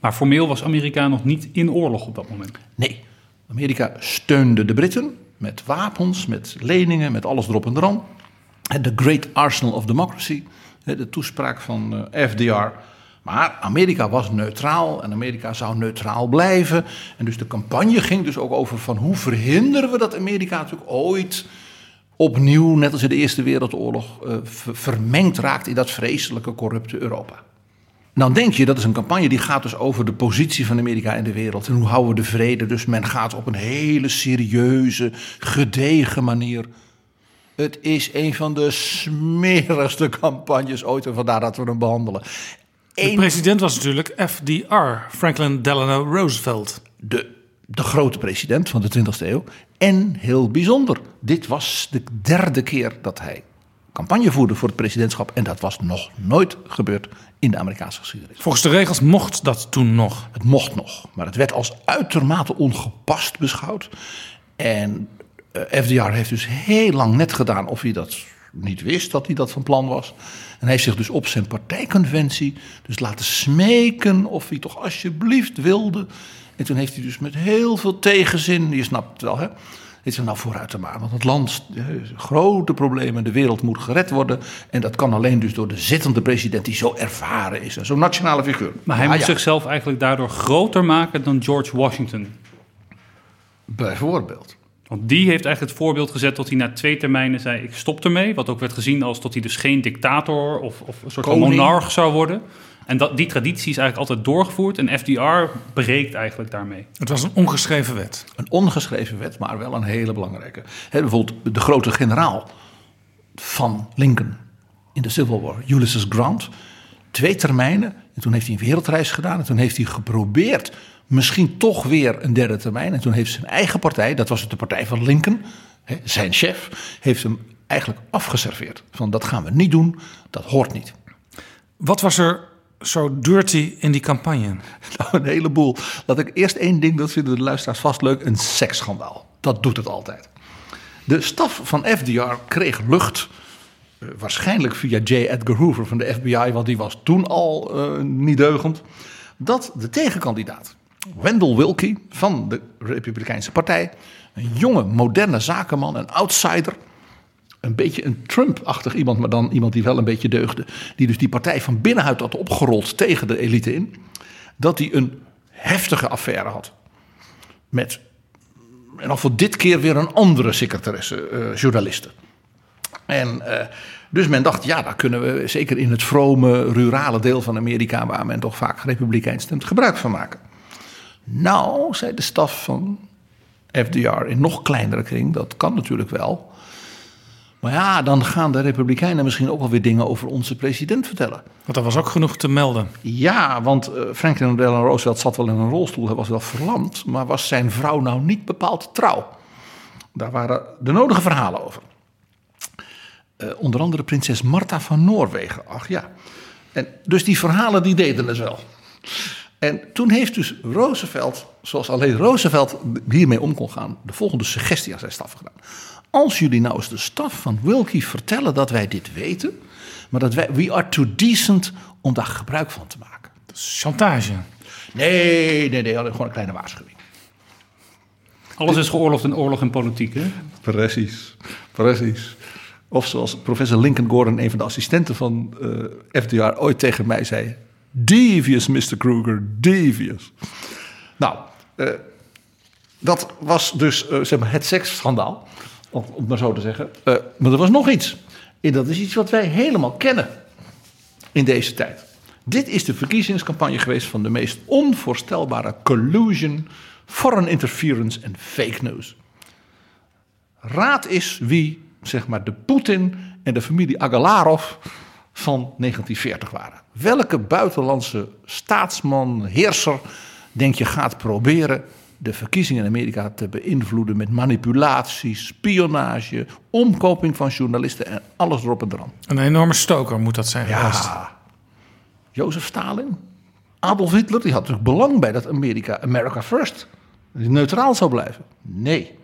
Maar formeel was Amerika nog niet in oorlog op dat moment. Nee, Amerika steunde de Britten met wapens, met leningen, met alles erop en eraan. The Great Arsenal of Democracy, de toespraak van eh, FDR. Maar Amerika was neutraal en Amerika zou neutraal blijven. En dus de campagne ging dus ook over van hoe verhinderen we dat Amerika natuurlijk ooit opnieuw, net als in de Eerste Wereldoorlog, eh, ver- vermengd raakt in dat vreselijke, corrupte Europa. Dan denk je, dat is een campagne die gaat dus over de positie van Amerika in de wereld. En hoe houden we de vrede? Dus men gaat op een hele serieuze, gedegen manier. Het is een van de smerigste campagnes ooit en vandaar dat we hem behandelen. De Eén- president was natuurlijk FDR, Franklin Delano Roosevelt. de, de grote president van de 20e eeuw. En heel bijzonder, dit was de derde keer dat hij campagne voerde voor het presidentschap. En dat was nog nooit gebeurd in de Amerikaanse geschiedenis. Volgens de regels mocht dat toen nog. Het mocht nog, maar het werd als uitermate ongepast beschouwd. En FDR heeft dus heel lang net gedaan of hij dat niet wist dat hij dat van plan was. En hij heeft zich dus op zijn partijconventie dus laten smeken of hij toch alsjeblieft wilde. En toen heeft hij dus met heel veel tegenzin, je snapt het wel hè, heeft zich nou vooruit te maken. Want het land, eh, grote problemen, de wereld moet gered worden. En dat kan alleen dus door de zittende president die zo ervaren is. en Zo'n nationale figuur. Maar hij Ah, moest ja. zichzelf eigenlijk daardoor groter maken dan George Washington. Bijvoorbeeld. Want die heeft eigenlijk het voorbeeld gezet dat hij na twee termijnen zei: Ik stop ermee. Wat ook werd gezien als dat hij dus geen dictator of, of een soort van Koning. monarch zou worden. En dat, die traditie is eigenlijk altijd doorgevoerd. En FDR breekt eigenlijk daarmee. Het was een ongeschreven wet. Een ongeschreven wet, maar wel een hele belangrijke. Hè, bijvoorbeeld de grote generaal van Lincoln in de Civil War, Ulysses Grant. Twee termijnen. En toen heeft hij een wereldreis gedaan. En toen heeft hij geprobeerd misschien toch weer een derde termijn. En toen heeft zijn eigen partij, dat was de partij van Lincoln, hè, zijn chef, heeft hem eigenlijk afgeserveerd. Van dat gaan we niet doen, dat hoort niet. Wat was er zo dirty in die campagne? Nou, een heleboel. Laat ik eerst één ding, dat vinden de luisteraars vast leuk, een seksschandaal. Dat doet het altijd. De staf van FDR kreeg lucht, eh, waarschijnlijk via J. Edgar Hoover van de FBI, want die was toen al eh, niet deugend, dat de tegenkandidaat, Wendell Wilkie van de Republikeinse Partij, een jonge, moderne zakenman, een outsider, een beetje een Trump-achtig iemand, maar dan iemand die wel een beetje deugde, die dus die partij van binnenuit had opgerold tegen de elite in, dat hij een heftige affaire had. Met en al voor dit keer weer een andere secretaresse, eh, journaliste. En uh, dus men dacht, ja, daar kunnen we zeker in het vrome, rurale deel van Amerika, waar men toch vaak republikeins stemt, gebruik van maken. Nou, zei de staf van FDR in nog kleinere kring, dat kan natuurlijk wel. Maar ja, dan gaan de Republikeinen misschien ook wel weer dingen over onze president vertellen. Want er was ook genoeg te melden. Ja, want uh, Franklin Delano Roosevelt zat wel in een rolstoel, hij was wel verlamd, maar was zijn vrouw nou niet bepaald trouw? Daar waren de nodige verhalen over. Uh, onder andere prinses Martha van Noorwegen. Ach ja. En dus die verhalen die deden het wel. En toen heeft dus Roosevelt, zoals alleen Roosevelt hiermee om kon gaan, de volgende suggestie aan zijn staf gedaan. Als jullie nou eens de staf van Wilkie vertellen dat wij dit weten, maar dat wij, we are too decent om daar gebruik van te maken. Dat is chantage. Nee, nee, nee, gewoon een kleine waarschuwing. Alles is geoorloofd in oorlog en politiek, hè? Precies, precies. Of zoals professor Lincoln Gordon, een van de assistenten van uh, FDR, ooit tegen mij zei: Devious, Mr. Kruger, devious. Nou, uh, dat was dus uh, zeg maar het seksschandaal, om het maar zo te zeggen. Uh, maar er was nog iets. En dat is iets wat wij helemaal kennen in deze tijd. Dit is de verkiezingscampagne geweest van de meest onvoorstelbare collusion, foreign interference en fake news. Raad is wie, zeg maar, de Poetin en de familie Agalarov van 1940 waren. Welke buitenlandse staatsman, heerser, denk je gaat proberen de verkiezingen in Amerika te beïnvloeden met manipulatie, spionage, omkoping van journalisten en alles erop en eraan. Een enorme stoker moet dat zijn ja. geweest. Jozef Stalin, Adolf Hitler, die had natuurlijk belang bij dat Amerika, America first, neutraal zou blijven. Nee,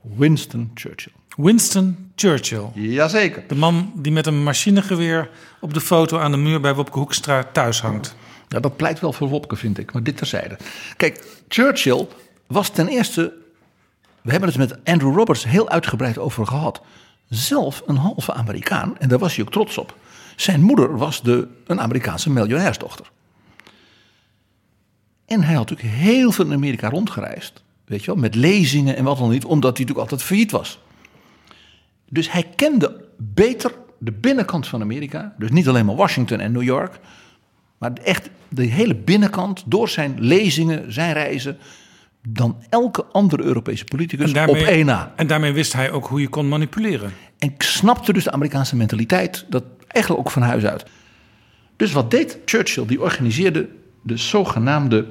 Winston Churchill. Winston Churchill. Jazeker. De man die met een machinegeweer op de foto aan de muur bij Wopke Hoekstra thuis hangt. Ja, dat pleit wel voor Wopke, vind ik. Maar dit terzijde. Kijk, Churchill was ten eerste... We hebben het met Andrew Roberts heel uitgebreid over gehad. Zelf een halve Amerikaan. En daar was hij ook trots op. Zijn moeder was de, een Amerikaanse miljonairsdochter. En hij had natuurlijk heel veel in Amerika rondgereisd. Weet je wel, met lezingen en wat dan niet. Omdat hij natuurlijk altijd failliet was. Dus hij kende beter de binnenkant van Amerika. Dus niet alleen maar Washington en New York. Maar echt de hele binnenkant door zijn lezingen, zijn reizen. dan elke andere Europese politicus daarmee, op één na. En daarmee wist hij ook hoe je kon manipuleren. En snapte dus de Amerikaanse mentaliteit. Dat eigenlijk ook van huis uit. Dus wat deed Churchill? Die organiseerde de zogenaamde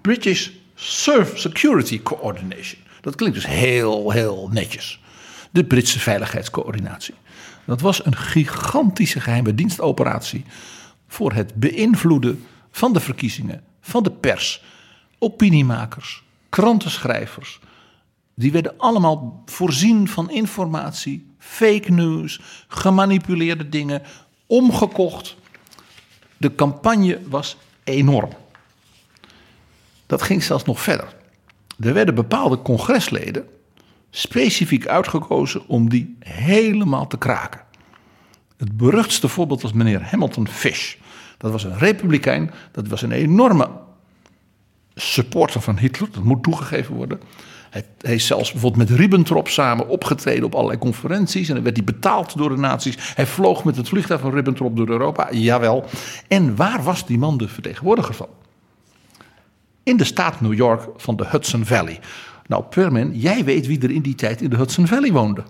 British Security Coordination. Dat klinkt dus heel, heel netjes. De Britse veiligheidscoördinatie. Dat was een gigantische geheime dienstoperatie voor het beïnvloeden van de verkiezingen, van de pers, opiniemakers, krantenschrijvers. Die werden allemaal voorzien van informatie, fake news, gemanipuleerde dingen, omgekocht. De campagne was enorm. Dat ging zelfs nog verder. Er werden bepaalde congresleden specifiek uitgekozen om die helemaal te kraken. Het beruchtste voorbeeld was meneer Hamilton Fish. Dat was een republikein, dat was een enorme supporter van Hitler, dat moet toegegeven worden. Hij, hij zelfs bijvoorbeeld met Ribbentrop samen opgetreden op allerlei conferenties. En dan werd hij betaald door de nazi's. Hij vloog met het vliegtuig van Ribbentrop door Europa, jawel. En waar was die man de vertegenwoordiger van? In de staat New York van de Hudson Valley. Nou, Perman, jij weet wie er in die tijd in de Hudson Valley woonde.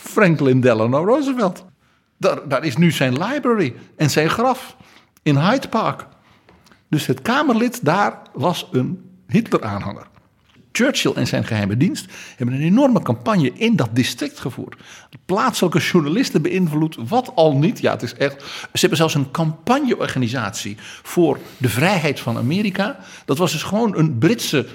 Franklin Delano Roosevelt. Daar, daar is nu zijn library en zijn graf in Hyde Park. Dus het Kamerlid daar was een Hitler-aanhanger. Churchill en zijn geheime dienst hebben een enorme campagne in dat district gevoerd. Plaatselijke journalisten beïnvloed, wat al niet. Ja, het is echt. Ze hebben zelfs een campagneorganisatie voor de vrijheid van Amerika. Dat was dus gewoon een Britse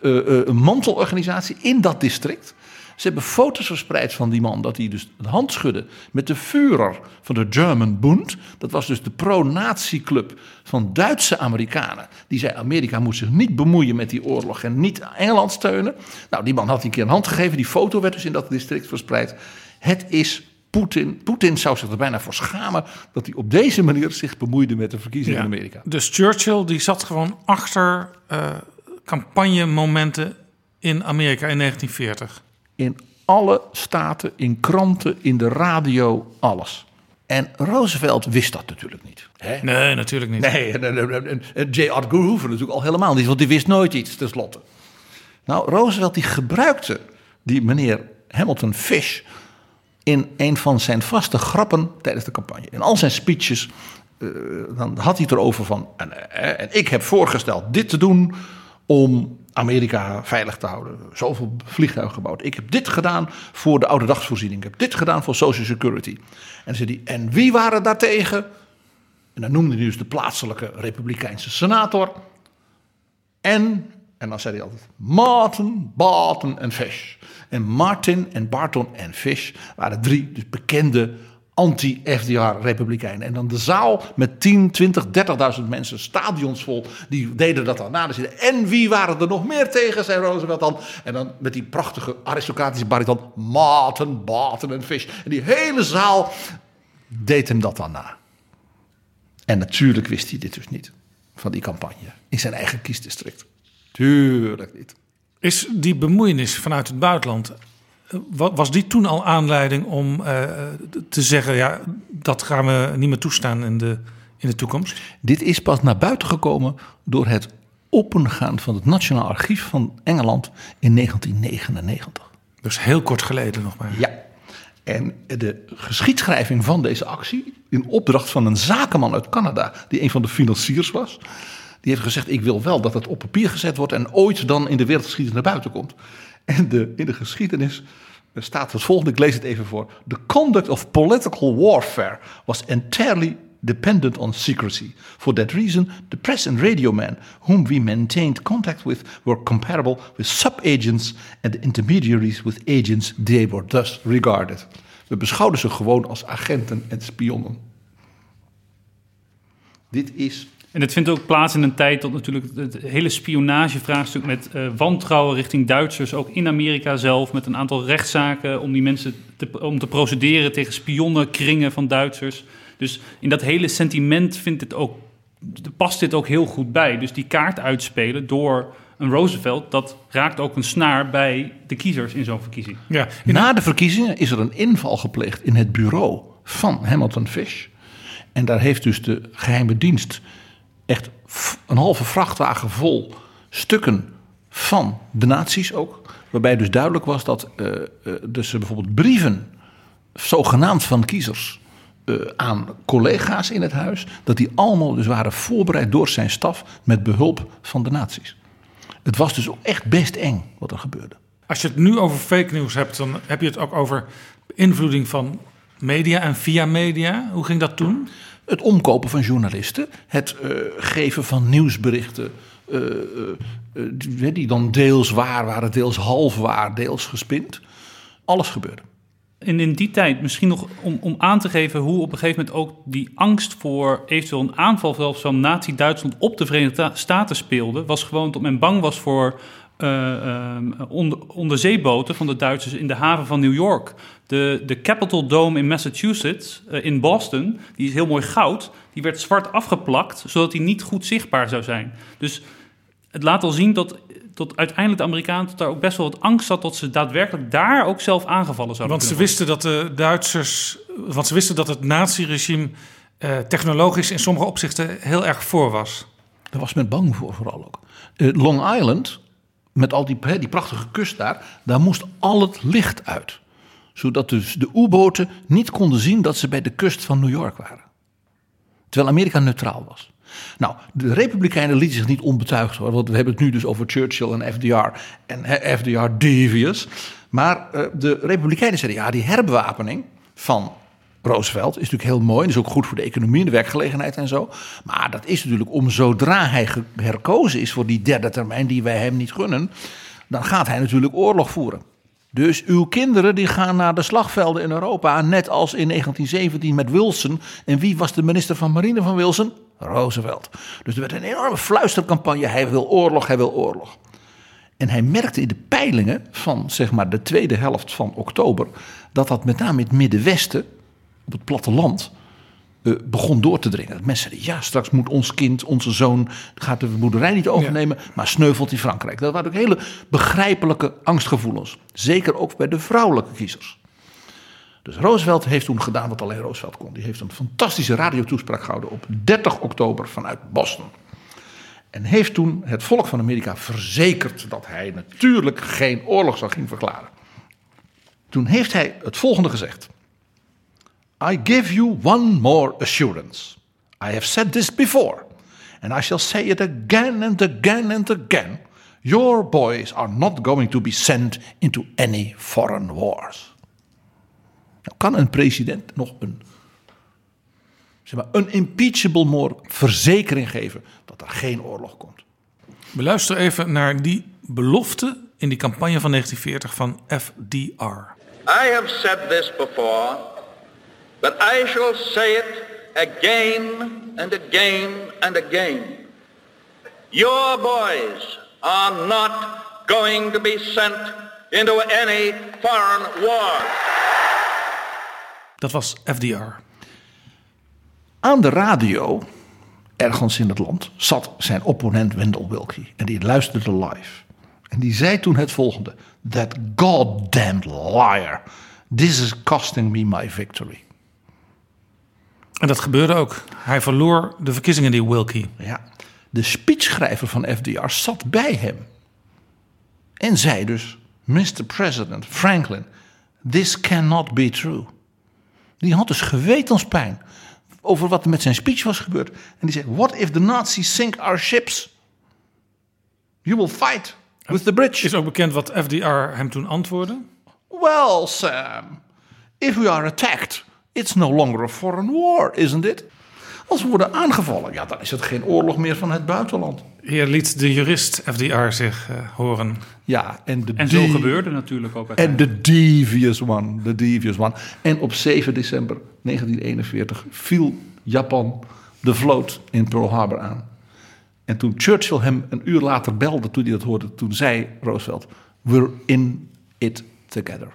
uh, uh, mantelorganisatie in dat district. Ze hebben foto's verspreid van die man dat hij dus de hand schudde met de Führer van de German Bund. Dat was dus de pro-nazi-club van Duitse Amerikanen. Die zei Amerika moet zich niet bemoeien met die oorlog en niet Engeland steunen. Nou, die man had een keer een hand gegeven. Die foto werd dus in dat district verspreid. Het is Poetin. Poetin zou zich er bijna voor schamen dat hij op deze manier zich bemoeide met de verkiezingen Ja. in Amerika. Dus Churchill die zat gewoon achter eh campagnemomenten in Amerika in 1940. In alle staten, in kranten, in de radio, alles. En Roosevelt wist dat natuurlijk niet. Hè? Nee, natuurlijk niet. Nee, en, J. Edgar Hoover natuurlijk al helemaal niet, want die wist nooit iets tenslotte. Nou, Roosevelt die gebruikte die meneer Hamilton Fish in een van zijn vaste grappen tijdens de campagne. In al zijn speeches, eh, dan had hij het erover van... En, eh, en ik heb voorgesteld dit te doen om Amerika veilig te houden. Zoveel vliegtuigen gebouwd. Ik heb dit gedaan voor de oude dagsvoorziening. Ik heb dit gedaan voor Social Security. En zei hij, en wie waren daartegen? En dan noemde hij dus de plaatselijke republikeinse senator. En, en dan zei hij altijd, Martin, Barton en Fish. En Martin en Barton en Fish waren drie dus bekende anti-FDR-republikeinen. En dan de zaal met 10, 20, 30.000 mensen, stadions vol, die deden dat dan na. Die- en wie waren er nog meer tegen, zei Roosevelt dan. En dan met die prachtige aristocratische bariton, Martin, Barton en Fish. En die hele zaal deed hem dat dan na. En natuurlijk wist hij dit dus niet van die campagne in zijn eigen kiesdistrict. Tuurlijk niet. Is die bemoeienis vanuit het buitenland, was die toen al aanleiding om eh, te zeggen, ja, dat gaan we niet meer toestaan in de, in de toekomst? Dit is pas naar buiten gekomen door het opengaan van het Nationaal Archief van Engeland in 1999. Dus heel kort geleden nog maar. Ja. En de geschiedschrijving van deze actie, in opdracht van een zakenman uit Canada, die een van de financiers was, die heeft gezegd: Ik wil wel dat het op papier gezet wordt en ooit dan in de wereldgeschiedenis naar buiten komt. En de, in de geschiedenis staat het volgende, ik lees het even voor. The conduct of political warfare was entirely dependent on secrecy. For that reason, the press and radio men whom we maintained contact with were comparable with sub-agents and the intermediaries with agents they were thus regarded. We beschouwden ze gewoon als agenten en spionnen. Dit is En het vindt ook plaats in een tijd dat natuurlijk het hele spionagevraagstuk met eh, wantrouwen richting Duitsers, ook in Amerika zelf, met een aantal rechtszaken om die mensen te, om te procederen tegen spionnenkringen van Duitsers. Dus in dat hele sentiment vindt het ook, past dit ook heel goed bij. Dus die kaart uitspelen door een Roosevelt, dat raakt ook een snaar bij de kiezers in zo'n verkiezing. Ja, Na de verkiezingen is er een inval gepleegd in het bureau van Hamilton Fish. En daar heeft dus de geheime dienst echt een halve vrachtwagen vol stukken van de nazi's ook. Waarbij dus duidelijk was dat eh, dus bijvoorbeeld brieven, zogenaamd van kiezers, eh, aan collega's in het huis, dat die allemaal dus waren voorbereid door zijn staf met behulp van de nazi's. Het was dus ook echt best eng wat er gebeurde. Als je het nu over fake news hebt, dan heb je het ook over beïnvloeding van media en via media. Hoe ging dat toen? Het omkopen van journalisten, het eh, geven van nieuwsberichten, eh, eh, die, dan deels waar waren, deels half waar, deels gespind. Alles gebeurde. En in die tijd, misschien nog om, om aan te geven hoe op een gegeven moment ook die angst voor eventueel een aanval van Nazi-Duitsland op de Verenigde Staten speelde, was gewoon dat men bang was voor eh, ehm, onder, onderzeeboten van de Duitsers in de haven van New York. De, de Capitol Dome in Massachusetts, eh, in Boston, die is heel mooi goud, die werd zwart afgeplakt, zodat die niet goed zichtbaar zou zijn. Dus het laat al zien dat, dat uiteindelijk de Amerikanen tot daar ook best wel wat angst had dat ze daadwerkelijk daar ook zelf aangevallen zouden Want ze wisten dat de Duitsers, want ze wisten dat het naziregime eh, technologisch in sommige opzichten heel erg voor was. Daar was men bang voor vooral ook. Eh, Long Island, met al die, die prachtige kust daar, daar moest al het licht uit. Zodat dus de U-boten niet konden zien dat ze bij de kust van New York waren. Terwijl Amerika neutraal was. Nou, de Republikeinen lieten zich niet onbetuigd hoor. Want we hebben het nu dus over Churchill en FDR. En FDR devious. Maar eh, de Republikeinen zeiden ja, die herbewapening van Roosevelt is natuurlijk heel mooi. Dat is ook goed voor de economie en de werkgelegenheid en zo. Maar dat is natuurlijk om zodra hij herkozen is voor die derde termijn die wij hem niet gunnen. Dan gaat hij natuurlijk oorlog voeren. Dus uw kinderen die gaan naar de slagvelden in Europa, net als in 1917 met Wilson. En wie was de minister van Marine van Wilson? Roosevelt. Dus er werd een enorme fluistercampagne. Hij wil oorlog, hij wil oorlog. En hij merkte in de peilingen van zeg maar de tweede helft van oktober dat dat met name in het Middenwesten, op het platteland, eh, begon door te dringen. Dat mensen zeiden, ja, straks moet ons kind, onze zoon, gaat de boerderij niet overnemen, maar sneuvelt in Frankrijk. Dat waren ook hele begrijpelijke angstgevoelens. Zeker ook bij de vrouwelijke kiezers. Dus Roosevelt heeft toen gedaan wat alleen Roosevelt kon. Die heeft een fantastische radiotoespraak gehouden op 30 oktober vanuit Boston. En heeft toen het volk van Amerika verzekerd dat hij natuurlijk geen oorlog zou gaan verklaren. Toen heeft hij het volgende gezegd. I give you one more assurance. I have said this before, and I shall say it again and again and again. Your boys are not going to be sent into any foreign wars. Nou, kan een president nog een, zeg maar, een impeachable more verzekering geven dat er geen oorlog komt? We luisteren even naar die belofte in die campagne van 1940 van FDR. I have said this before, but I shall say it again and again and again. Your boys are not going to be sent into any foreign war. Dat was FDR. Aan de radio, ergens in het land, zat zijn opponent Wendell Willkie. En die luisterde live. En die zei toen het volgende. That goddamned liar. This is costing me my victory. En dat gebeurde ook. Hij verloor de verkiezingen, die Wilkie. Ja, de speechschrijver van FDR zat bij hem. En zei dus, Mr. President Franklin, this cannot be true. Die had dus gewetenspijn over wat er met zijn speech was gebeurd. En die zei, what if the Nazis sink our ships? You will fight with the bridge. Is ook bekend wat FDR hem toen antwoordde? Well, Sam, if we are attacked, it's no longer a foreign war, isn't it? Als we worden aangevallen, ja, dan is het geen oorlog meer van het buitenland. Hier liet de jurist FDR zich eh, horen. Ja, en, de En zo gebeurde natuurlijk ook En de devious one, de devious one. En op 7 december 1941 viel Japan de vloot in Pearl Harbor aan. En toen Churchill hem een uur later belde, toen hij dat hoorde, toen zei Roosevelt: We're in it together.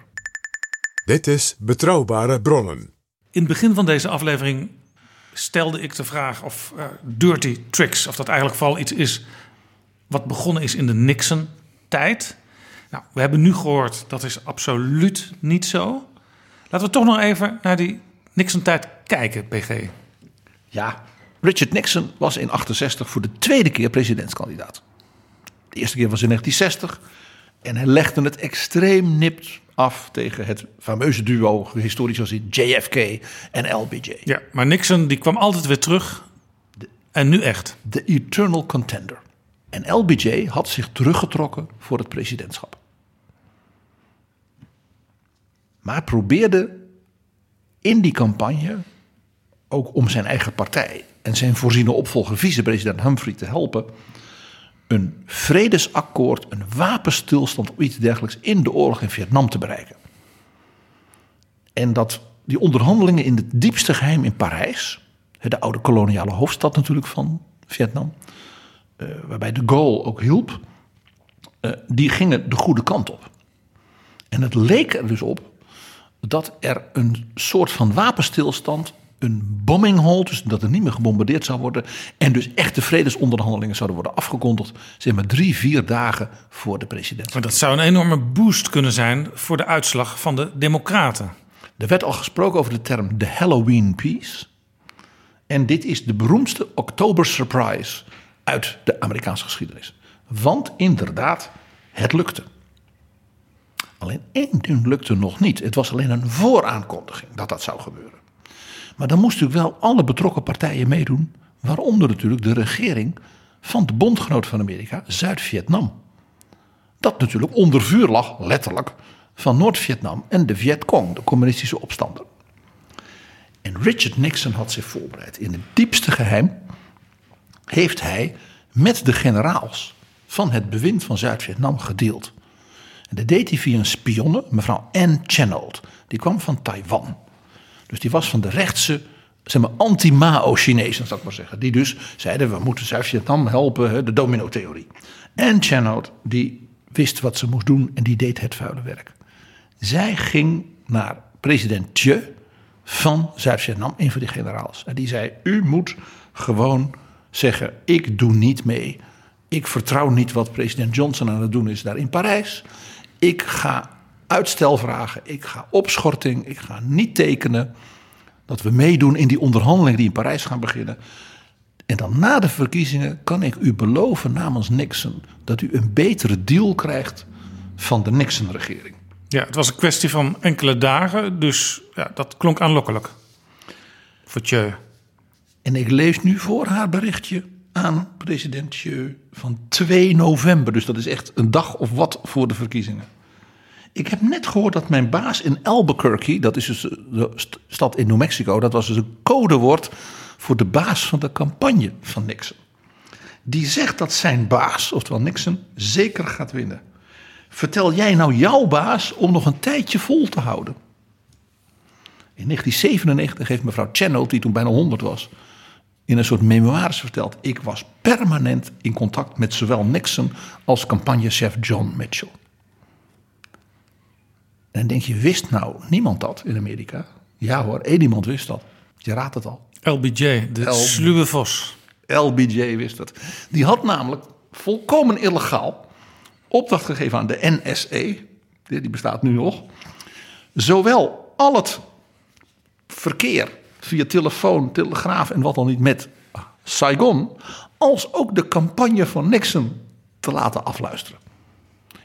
Dit is Betrouwbare Bronnen. In het begin van deze aflevering stelde ik de vraag of eh, dirty tricks, of dat eigenlijk vooral iets is wat begonnen is in de Nixon-tijd. Nou, we hebben nu gehoord dat is absoluut niet zo. Laten we toch nog even naar die Nixon-tijd kijken, PG. Ja, Richard Nixon was in 68 voor de tweede keer presidentskandidaat. De eerste keer was in 1960 en hij legde het extreem nipt af tegen het fameuze duo, historisch gezien JFK en LBJ. Ja, maar Nixon die kwam altijd weer terug. En nu echt. De eternal contender. En LBJ had zich teruggetrokken voor het presidentschap. Maar probeerde in die campagne ook om zijn eigen partij en zijn voorziene opvolger vicepresident Humphrey te helpen een vredesakkoord, een wapenstilstand of iets dergelijks in de oorlog in Vietnam te bereiken. En dat die onderhandelingen in het diepste geheim in Parijs, de oude koloniale hoofdstad natuurlijk van Vietnam, eh, waarbij de Gaulle ook hielp, eh, die gingen de goede kant op. En het leek er dus op dat er een soort van wapenstilstand, een bombing hold, dus dat er niet meer gebombardeerd zou worden, en dus echte vredesonderhandelingen zouden worden afgekondigd, zeg maar drie, vier dagen voor de president. Maar dat zou een enorme boost kunnen zijn voor de uitslag van de Democraten. Er werd al gesproken over de term de Halloween Peace. En dit is de beroemdste Oktober Surprise uit de Amerikaanse geschiedenis. Want inderdaad, het lukte. Alleen één ding lukte nog niet. Het was alleen een vooraankondiging dat dat zou gebeuren. Maar dan moesten natuurlijk wel alle betrokken partijen meedoen. Waaronder natuurlijk de regering van de bondgenoot van Amerika, Zuid-Vietnam. Dat natuurlijk onder vuur lag, letterlijk, van Noord-Vietnam en de Vietcong, de communistische opstander. En Richard Nixon had zich voorbereid. In het diepste geheim heeft hij met de generaals van het bewind van Zuid-Vietnam gedeeld. En dat deed hij via een spionne, mevrouw Ann Chennault. Die kwam van Taiwan. Dus die was van de rechtse, zeg maar, anti-Mao-Chinezen, zou ik maar zeggen. Die dus zeiden, we moeten Zuid-Vietnam helpen, de domino-theorie. Ann Chennault, die wist wat ze moest doen en die deed het vuile werk. Zij ging naar president Thieu van Zuid-Vietnam, een van die generaals. En die zei, u moet gewoon zeggen, ik doe niet mee. Ik vertrouw niet wat president Johnson aan het doen is daar in Parijs. Ik ga uitstel vragen, ik ga opschorting, ik ga niet tekenen. Dat we meedoen in die onderhandelingen die in Parijs gaan beginnen. En dan na de verkiezingen kan ik u beloven namens Nixon dat u een betere deal krijgt van de Nixon-regering. Ja, het was een kwestie van enkele dagen, dus ja, dat klonk aanlokkelijk. Voor Thieu. En ik lees nu voor haar berichtje aan president Thieu van 2 november. Dus dat is echt een dag of wat voor de verkiezingen. Ik heb net gehoord dat mijn baas in Albuquerque, dat is dus de stad in New Mexico, dat was dus een codewoord voor de baas van de campagne van Nixon. Die zegt dat zijn baas, oftewel Nixon, zeker gaat winnen. Vertel jij nou jouw baas om nog een tijdje vol te houden? In 1997 heeft mevrouw Chennault, die toen bijna 100 was, in een soort memoires verteld: Ik was permanent in contact met zowel Nixon als campagnechef John Mitchell. En dan denk je, wist nou niemand dat in Amerika? Ja hoor, één iemand wist dat. Je raadt het al. LBJ, de L- sluwe vos. LBJ wist het. Die had namelijk volkomen illegaal opdracht gegeven aan de NSA, die bestaat nu nog, zowel al het verkeer via telefoon, telegraaf en wat dan niet met Saigon, als ook de campagne van Nixon te laten afluisteren.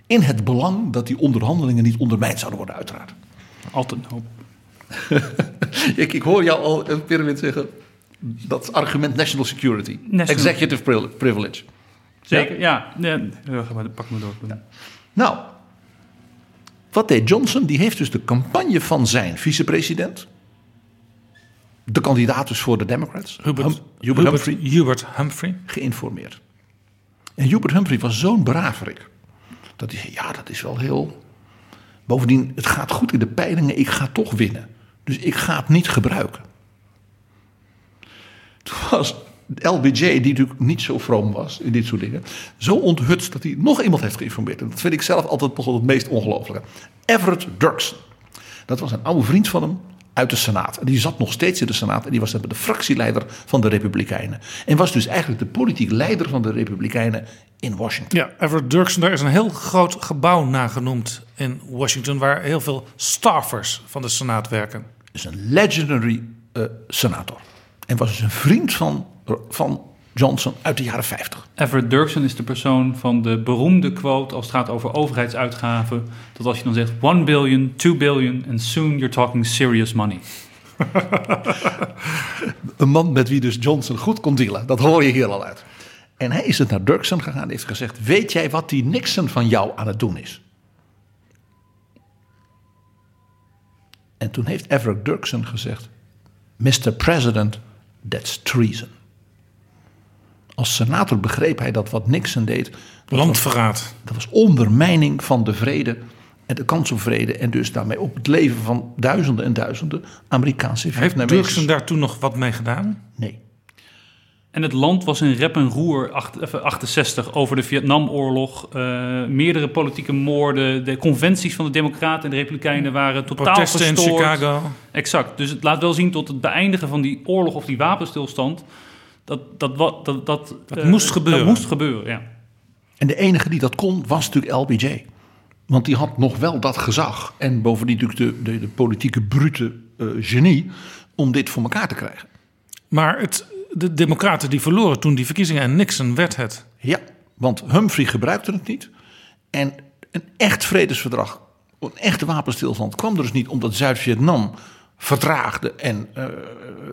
In het belang dat die onderhandelingen niet ondermijnd zouden worden, uiteraard. Altijd een hoop. ik, ik hoor jou al een pyramid zeggen. Dat argument national security. National- Executive pri- privilege. Zeker, ja. ja. ja pak me door. Nou, wat deed Johnson? Die heeft dus de campagne van zijn vicepresident. De kandidaat dus voor de Democrats. Hubert, Hum- Hubert Hubert, Humphrey. Hubert Humphrey. Geïnformeerd. En Hubert Humphrey was zo'n braverik. Dat hij zei, ja, dat is wel heel... Bovendien, het gaat goed in de peilingen. Ik ga toch winnen. Dus ik ga het niet gebruiken. Toen was LBJ, die natuurlijk niet zo vroom was in dit soort dingen... zo onthutst dat hij nog iemand heeft geïnformeerd. En dat vind ik zelf altijd het meest ongelooflijke. Everett Dirksen. Dat was een oude vriend van hem uit de Senaat. En die zat nog steeds in de Senaat. En die was de fractieleider van de Republikeinen. En was dus eigenlijk de politiek leider van de Republikeinen in Washington. Ja, Everett Dirksen, daar is een heel groot gebouw nagenoemd in Washington... waar heel veel staffers van de Senaat werken. is een legendary eh, senator. En was dus een vriend van, van Johnson uit de jaren 50. Everett Dirksen is de persoon van de beroemde quote als het gaat over overheidsuitgaven. Dat als je dan zegt 1 billion, 2 billion and soon you're talking serious money. Een man met wie dus Johnson goed kon dealen. Dat hoor je hier al uit. En hij is het naar Dirksen gegaan en heeft gezegd... weet jij wat die Nixon van jou aan het doen is? En toen heeft Everett Dirksen gezegd... Mr. President, that's treason. Als senator begreep hij dat wat Nixon deed... dat Landverraad. was- Dat was ondermijning van de vrede en de kans op vrede... en dus daarmee op het leven van duizenden en duizenden Amerikaanse Heeft. Dirksen daar toen nog wat mee gedaan? Nee. En het land was in rep en roer acht- even 68 over de Vietnamoorlog. eh, meerdere politieke moorden. De conventies van de Democraten en de Republikeinen waren totaal Protesten in verstoord. Chicago. Exact. Dus het laat wel zien tot het beëindigen van die oorlog of die wapenstilstand. Dat, dat, wat- dat, dat, Dat eh, moest gebeuren. Dat moest gebeuren, ja. En de enige die dat kon was natuurlijk LBJ. Want die had nog wel dat gezag. En bovendien natuurlijk de, de, de politieke brute eh, genie om dit voor elkaar te krijgen. Maar het, de Democraten die verloren toen die verkiezingen en Nixon werd het. Ja, want Humphrey gebruikte het niet. En een echt vredesverdrag een echte wapenstilstand kwam er dus niet omdat Zuid-Vietnam vertraagde en uh,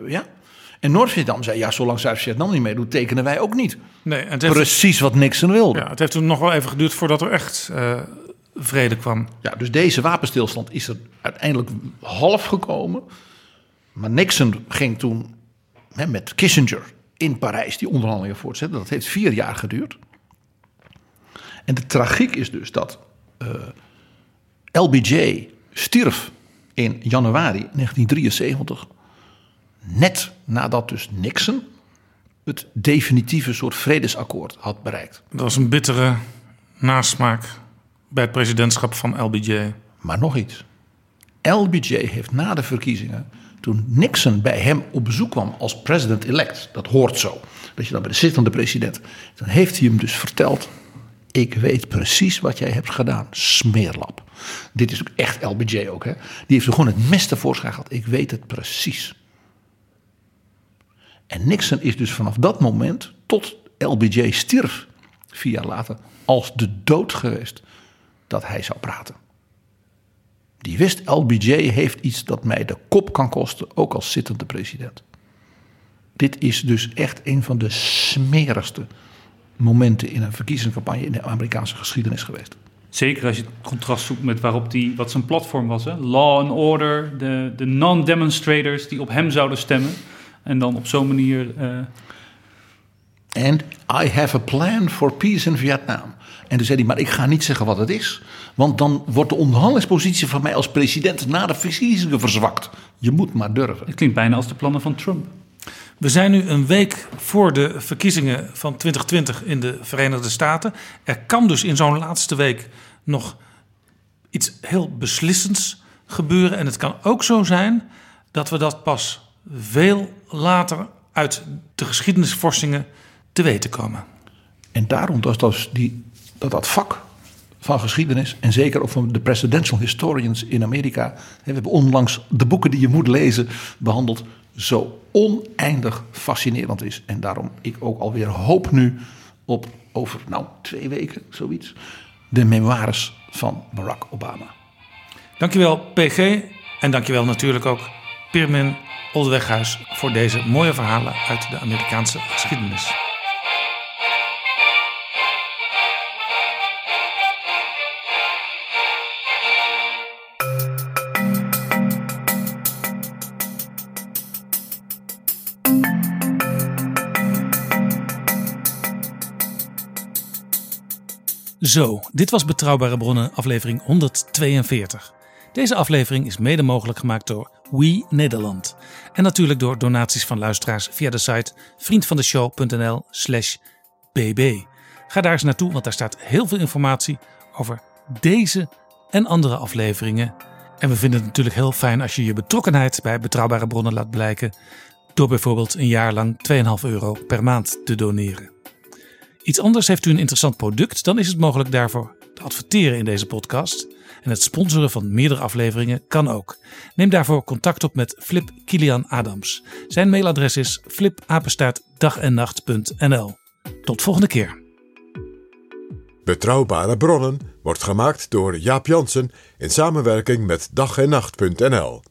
ja. En Noord-Vietnam zei, ja, zolang Zuid-Vietnam niet meedoet, tekenen wij ook niet. Nee, het heeft, Precies wat Nixon wilde. Ja, het heeft toen nog wel even geduurd voordat er echt uh, vrede kwam. Ja, dus deze wapenstilstand is er uiteindelijk half gekomen. Maar Nixon ging toen hè, met Kissinger in Parijs die onderhandelingen voortzetten. Dat heeft vier jaar geduurd. En de tragiek is dus dat uh, LBJ stierf in januari 1973. Net nadat dus Nixon het definitieve soort vredesakkoord had bereikt. Dat was een bittere nasmaak bij het presidentschap van LBJ. Maar nog iets. LBJ heeft na de verkiezingen, toen Nixon bij hem op bezoek kwam als president-elect, dat hoort zo, dat je dan bij de zittende president, dan heeft hij hem dus verteld: Ik weet precies wat jij hebt gedaan, smeerlap. Dit is ook echt LBJ ook, hè? Die heeft er gewoon het mes tevoorschijn gehad. Ik weet het precies. En Nixon is dus vanaf dat moment tot LBJ stierf, vier jaar later, als de dood geweest dat hij zou praten. Die wist, LBJ heeft iets dat mij de kop kan kosten, ook als zittende president. Dit is dus echt een van de smerigste momenten in een verkiezingscampagne in de Amerikaanse geschiedenis geweest. Zeker als je het contrast zoekt met waarop die, wat zijn platform was. Hè? Law and order, de, de non-demonstrators die op hem zouden stemmen. En dan op zo'n manier. And I have a plan for peace in Vietnam. En toen zei hij, maar ik ga niet zeggen wat het is. Want dan wordt de onderhandelingspositie van mij als president na de verkiezingen verzwakt. Je moet maar durven. Het klinkt bijna als de plannen van Trump. We zijn nu een week voor de verkiezingen van 2020 in de Verenigde Staten. Er kan dus in zo'n laatste week nog iets heel beslissends gebeuren. En het kan ook zo zijn dat we dat pas veel later uit de geschiedenisvorsingen te weten komen. En daarom dat, dat, die, dat dat vak van geschiedenis, en zeker ook van de presidential historians in Amerika, we hebben onlangs de boeken die je moet lezen behandeld, zo oneindig fascinerend is. En daarom ik ook alweer hoop nu op over nou, twee weken, zoiets, de memoires van Barack Obama. Dankjewel PG en dankjewel natuurlijk ook Pirmin Oldeweghuis voor deze mooie verhalen uit de Amerikaanse geschiedenis. Zo, dit was Betrouwbare Bronnen, aflevering 142. Deze aflevering is mede mogelijk gemaakt door We Nederland. En natuurlijk door donaties van luisteraars via de site vriendvandeshow.nl/slash bb. Ga daar eens naartoe, want daar staat heel veel informatie over deze en andere afleveringen. En we vinden het natuurlijk heel fijn als je je betrokkenheid bij betrouwbare bronnen laat blijken. Door bijvoorbeeld een jaar lang 2,5 euro per maand te doneren. Iets anders heeft u een interessant product, dan is het mogelijk daarvoor te adverteren in deze podcast. En het sponsoren van meerdere afleveringen kan ook. Neem daarvoor contact op met Flip Kilian Adams. Zijn mailadres is flipapenstaartdagennacht.nl. Tot volgende keer. Betrouwbare bronnen wordt gemaakt door Jaap Jansen in samenwerking met dag en nacht.nl.